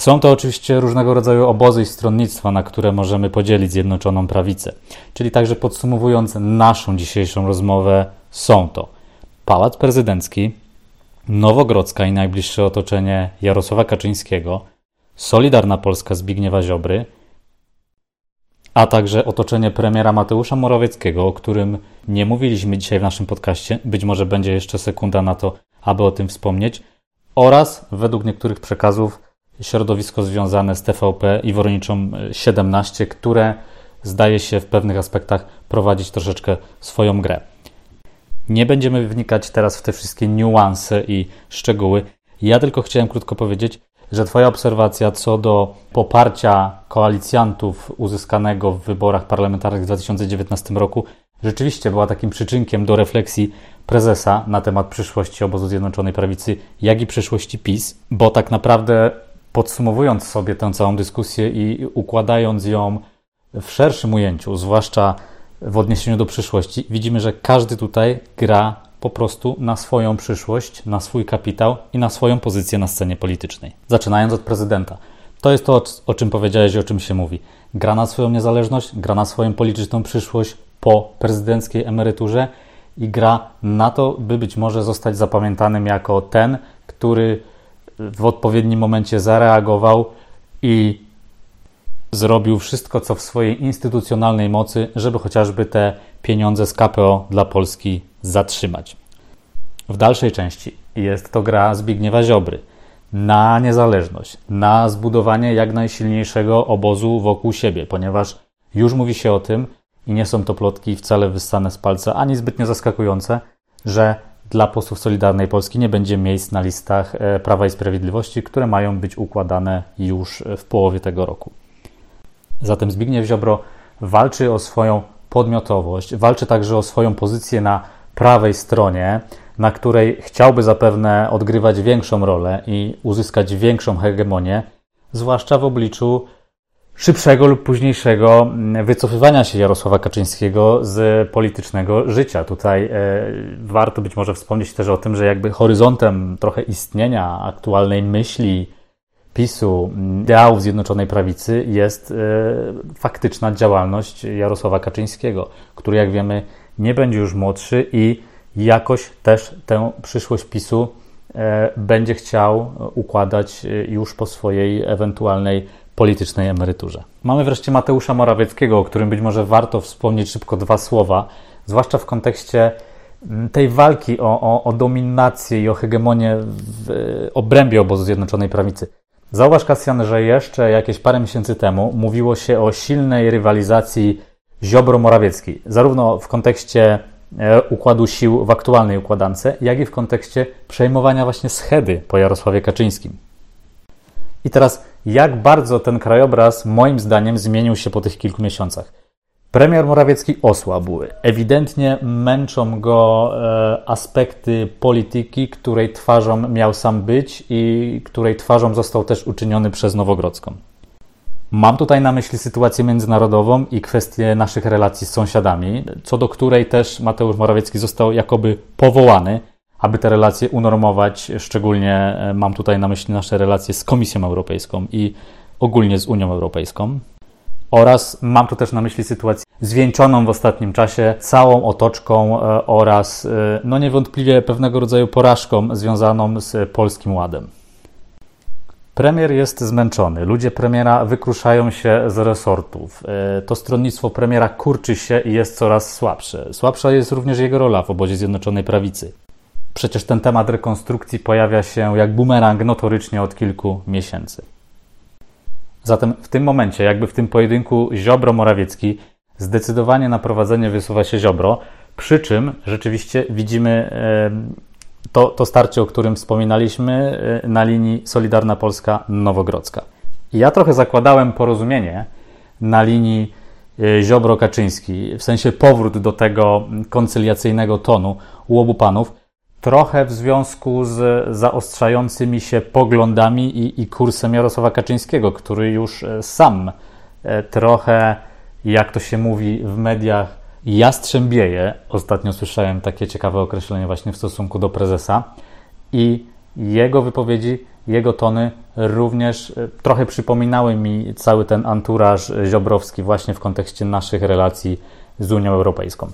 Są to oczywiście różnego rodzaju obozy i stronnictwa, na które możemy podzielić Zjednoczoną Prawicę. Czyli także podsumowując naszą dzisiejszą rozmowę, są to Pałac Prezydencki, Nowogrodzka i najbliższe otoczenie Jarosława Kaczyńskiego, Solidarna Polska Zbigniewa Ziobry, a także otoczenie premiera Mateusza Morawieckiego, o którym nie mówiliśmy dzisiaj w naszym podcaście, być może będzie jeszcze sekunda na to, aby o tym wspomnieć, oraz według niektórych przekazów środowisko związane z TVP i Worniczą 17, które zdaje się w pewnych aspektach prowadzić troszeczkę swoją grę. Nie będziemy wnikać teraz w te wszystkie niuanse i szczegóły. Ja tylko chciałem krótko powiedzieć, że Twoja obserwacja co do poparcia koalicjantów uzyskanego w wyborach parlamentarnych w 2019 roku rzeczywiście była takim przyczynkiem do refleksji prezesa na temat przyszłości obozu Zjednoczonej Prawicy, jak i przyszłości PiS, bo tak naprawdę podsumowując sobie tę całą dyskusję i układając ją w szerszym ujęciu, zwłaszcza w odniesieniu do przyszłości, widzimy, że każdy tutaj gra po prostu na swoją przyszłość, na swój kapitał i na swoją pozycję na scenie politycznej. Zaczynając od prezydenta. To jest to, o czym powiedziałeś i o czym się mówi. Gra na swoją niezależność, gra na swoją polityczną przyszłość po prezydenckiej emeryturze i gra na to, by być może zostać zapamiętanym jako ten, który w odpowiednim momencie zareagował i zrobił wszystko, co w swojej instytucjonalnej mocy, żeby chociażby te pieniądze z KPO dla Polski zatrzymać. W dalszej części jest to gra Zbigniewa Ziobry na niezależność, na zbudowanie jak najsilniejszego obozu wokół siebie, ponieważ już mówi się o tym, i nie są to plotki wcale wyssane z palca, ani zbytnio zaskakujące, że dla posłów Solidarnej Polski nie będzie miejsc na listach e, Prawa i Sprawiedliwości, które mają być układane już w połowie tego roku. Zatem Zbigniew Ziobro walczy o swoją podmiotowość, walczy także o swoją pozycję na prawej stronie, na której chciałby zapewne odgrywać większą rolę i uzyskać większą hegemonię, zwłaszcza w obliczu szybszego lub późniejszego wycofywania się Jarosława Kaczyńskiego z politycznego życia. Tutaj e, warto być może wspomnieć też o tym, że jakby horyzontem trochę istnienia aktualnej myśli PiSu, ideałów Zjednoczonej Prawicy jest e, faktyczna działalność Jarosława Kaczyńskiego, który jak wiemy nie będzie już młodszy i jakoś też tę przyszłość PiSu e, będzie chciał układać e, już po swojej ewentualnej politycznej emeryturze. Mamy wreszcie Mateusza Morawieckiego, o którym być może warto wspomnieć szybko dwa słowa, zwłaszcza w kontekście tej walki o, o, o dominację i o hegemonię w obrębie obozu Zjednoczonej Prawicy. Zauważ, Kasjan, że jeszcze jakieś parę miesięcy temu mówiło się o silnej rywalizacji Ziobro-Morawieckiej, zarówno w kontekście e, układu sił w aktualnej układance, jak i w kontekście przejmowania właśnie schedy po Jarosławie Kaczyńskim. I teraz, jak bardzo ten krajobraz, moim zdaniem, zmienił się po tych kilku miesiącach? Premier Morawiecki osłabł. Ewidentnie męczą go e, aspekty polityki, której twarzą miał sam być i której twarzą został też uczyniony przez Nowogrodzką. Mam tutaj na myśli sytuację międzynarodową i kwestię naszych relacji z sąsiadami, co do której też Mateusz Morawiecki został jakoby powołany, aby te relacje unormować. Szczególnie e, mam tutaj na myśli nasze relacje z Komisją Europejską i ogólnie z Unią Europejską. Oraz mam tu też na myśli sytuację zwieńczoną w ostatnim czasie całą otoczką e, oraz e, no niewątpliwie pewnego rodzaju porażką związaną z Polskim Ładem. Premier jest zmęczony, ludzie premiera wykruszają się z resortów. E, to stronnictwo premiera kurczy się i jest coraz słabsze. Słabsza jest również jego rola w obozie Zjednoczonej Prawicy. Przecież ten temat rekonstrukcji pojawia się jak bumerang notorycznie od kilku miesięcy. Zatem w tym momencie, jakby w tym pojedynku Ziobro-Morawiecki, zdecydowanie na prowadzenie wysuwa się Ziobro, przy czym rzeczywiście widzimy to, to starcie, o którym wspominaliśmy e, na linii Solidarna Polska-Nowogrodzka. I ja trochę zakładałem porozumienie na linii e, Ziobro-Kaczyński, w sensie powrót do tego koncyliacyjnego tonu u obu panów, trochę w związku z zaostrzającymi się poglądami i, i kursem Jarosława Kaczyńskiego, który już e, sam trochę, jak to się mówi w mediach, jastrzębieje. Ostatnio słyszałem takie ciekawe określenie właśnie w stosunku do prezesa i jego wypowiedzi, jego tony również e, trochę przypominały mi cały ten anturaż ziobrowski właśnie w kontekście naszych relacji z Unią Europejską.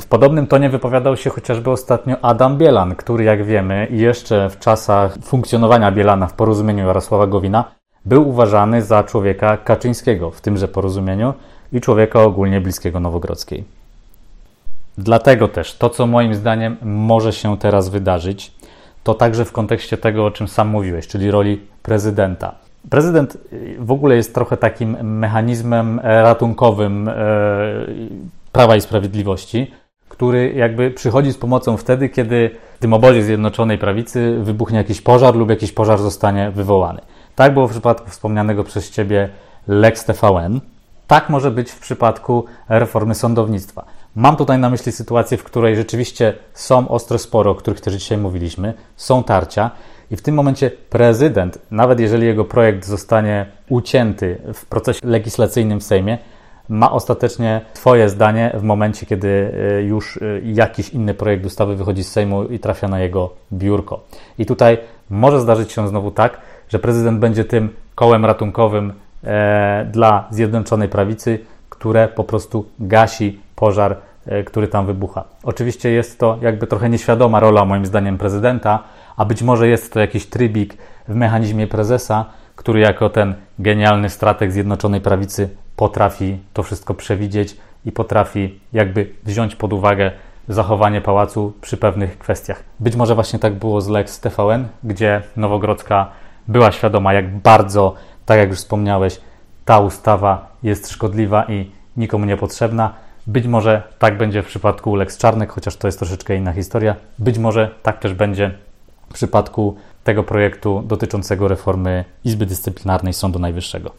W podobnym tonie wypowiadał się chociażby ostatnio Adam Bielan, który, jak wiemy, jeszcze w czasach funkcjonowania Bielana w porozumieniu Jarosława Gowina był uważany za człowieka Kaczyńskiego w tymże porozumieniu i człowieka ogólnie bliskiego Nowogrodzkiej. Dlatego też to, co moim zdaniem może się teraz wydarzyć, to także w kontekście tego, o czym sam mówiłeś, czyli roli prezydenta. Prezydent y, w ogóle jest trochę takim mechanizmem ratunkowym e, Prawa i Sprawiedliwości, który jakby przychodzi z pomocą wtedy, kiedy w tym obozie Zjednoczonej Prawicy wybuchnie jakiś pożar lub jakiś pożar zostanie wywołany. Tak było w przypadku wspomnianego przez Ciebie Lex TVN. Tak może być w przypadku reformy sądownictwa. Mam tutaj na myśli sytuację, w której rzeczywiście są ostre spory, o których też dzisiaj mówiliśmy, są tarcia i w tym momencie prezydent, nawet jeżeli jego projekt zostanie ucięty w procesie legislacyjnym w Sejmie, ma ostatecznie Twoje zdanie w momencie, kiedy e, już e, jakiś inny projekt ustawy wychodzi z Sejmu i trafia na jego biurko. I tutaj może zdarzyć się znowu tak, że prezydent będzie tym kołem ratunkowym e, dla Zjednoczonej Prawicy, które po prostu gasi pożar, e, który tam wybucha. Oczywiście jest to jakby trochę nieświadoma rola, moim zdaniem, prezydenta, a być może jest to jakiś trybik w mechanizmie prezesa, który jako ten genialny strateg Zjednoczonej Prawicy potrafi to wszystko przewidzieć i potrafi jakby wziąć pod uwagę zachowanie pałacu przy pewnych kwestiach. Być może właśnie tak było z Lex TVN, gdzie Nowogrodzka była świadoma, jak bardzo, tak jak już wspomniałeś, ta ustawa jest szkodliwa i nikomu niepotrzebna. Być może tak będzie w przypadku Lex Czarnek, chociaż to jest troszeczkę inna historia. Być może tak też będzie w przypadku tego projektu dotyczącego reformy Izby Dyscyplinarnej Sądu Najwyższego.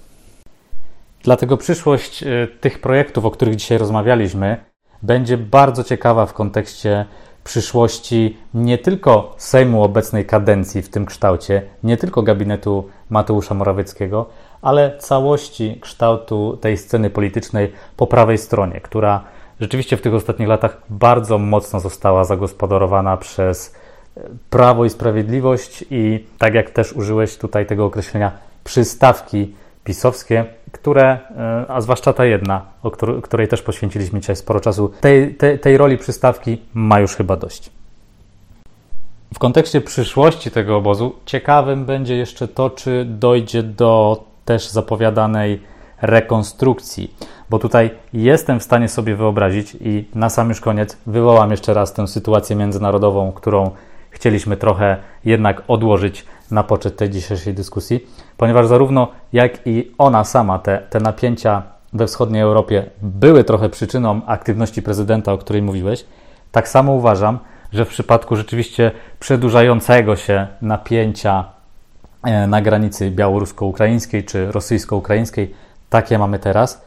Dlatego przyszłość y, tych projektów, o których dzisiaj rozmawialiśmy, będzie bardzo ciekawa w kontekście przyszłości nie tylko Sejmu obecnej kadencji w tym kształcie, nie tylko gabinetu Mateusza Morawieckiego, ale całości kształtu tej sceny politycznej po prawej stronie, która rzeczywiście w tych ostatnich latach bardzo mocno została zagospodarowana przez e, Prawo i Sprawiedliwość i tak jak też użyłeś tutaj tego określenia, przystawki pisowskie, które, e, a zwłaszcza ta jedna, o której też poświęciliśmy dzisiaj sporo czasu, tej, tej, tej roli przystawki ma już chyba dość. W kontekście przyszłości tego obozu ciekawym będzie jeszcze to, czy dojdzie do też zapowiadanej rekonstrukcji, bo tutaj jestem w stanie sobie wyobrazić i na sam już koniec wywołam jeszcze raz tę sytuację międzynarodową, którą chcieliśmy trochę jednak odłożyć na poczet tej dzisiejszej dyskusji, ponieważ zarówno jak i ona sama, te, te napięcia we wschodniej Europie były trochę przyczyną aktywności prezydenta, o której mówiłeś, tak samo uważam, że w przypadku rzeczywiście przedłużającego się napięcia na granicy białorusko-ukraińskiej czy rosyjsko-ukraińskiej, takie mamy teraz,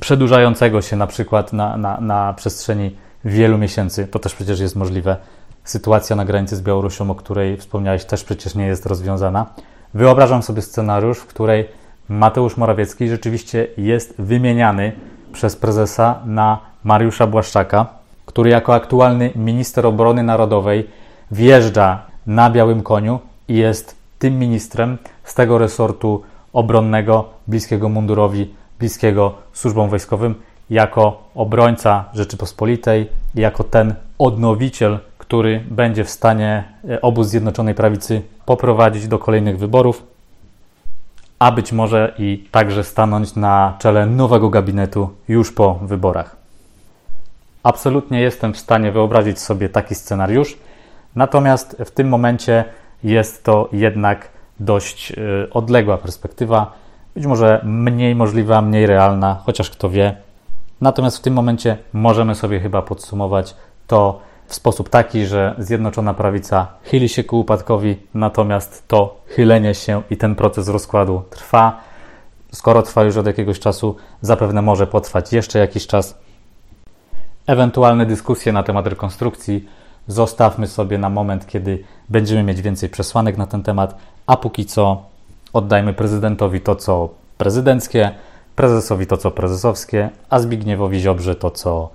przedłużającego się na przykład na, na, na przestrzeni wielu miesięcy, to też przecież jest możliwe. Sytuacja na granicy z Białorusią, o której wspomniałeś, też przecież nie jest rozwiązana. Wyobrażam sobie scenariusz, w której Mateusz Morawiecki rzeczywiście jest wymieniany przez prezesa na Mariusza Błaszczaka, który jako aktualny minister obrony narodowej wjeżdża na białym koniu i jest tym ministrem z tego resortu obronnego, bliskiego mundurowi, bliskiego służbom wojskowym, jako obrońca Rzeczypospolitej, jako ten odnowiciel, który będzie w stanie e, obóz Zjednoczonej Prawicy poprowadzić do kolejnych wyborów, a być może i także stanąć na czele nowego gabinetu już po wyborach. Absolutnie jestem w stanie wyobrazić sobie taki scenariusz. Natomiast w tym momencie jest to jednak dość y, odległa perspektywa, być może mniej możliwa, mniej realna, chociaż kto wie. Natomiast w tym momencie możemy sobie chyba podsumować to w sposób taki, że Zjednoczona Prawica chyli się ku upadkowi, natomiast to chylenie się i ten proces rozkładu trwa. Skoro trwa już od jakiegoś czasu, zapewne może potrwać jeszcze jakiś czas. Ewentualne dyskusje na temat rekonstrukcji zostawmy sobie na moment, kiedy będziemy mieć więcej przesłanek na ten temat, a póki co oddajmy prezydentowi to, co prezydenckie, prezesowi to, co prezesowskie, a Zbigniewowi Ziobrze to, co.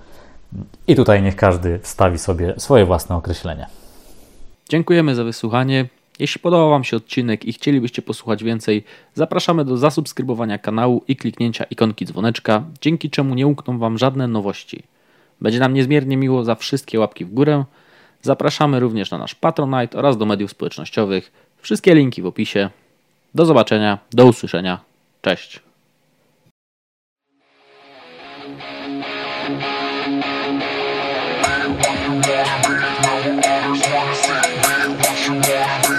I tutaj niech każdy wstawi sobie swoje własne określenie. Dziękujemy za wysłuchanie. Jeśli podobał Wam się odcinek i chcielibyście posłuchać więcej, zapraszamy do zasubskrybowania kanału i kliknięcia ikonki dzwoneczka, dzięki czemu nie umkną Wam żadne nowości. Będzie nam niezmiernie miło za wszystkie łapki w górę. Zapraszamy również na nasz Patronite oraz do mediów społecznościowych. Wszystkie linki w opisie. Do zobaczenia, do usłyszenia. Cześć. you want.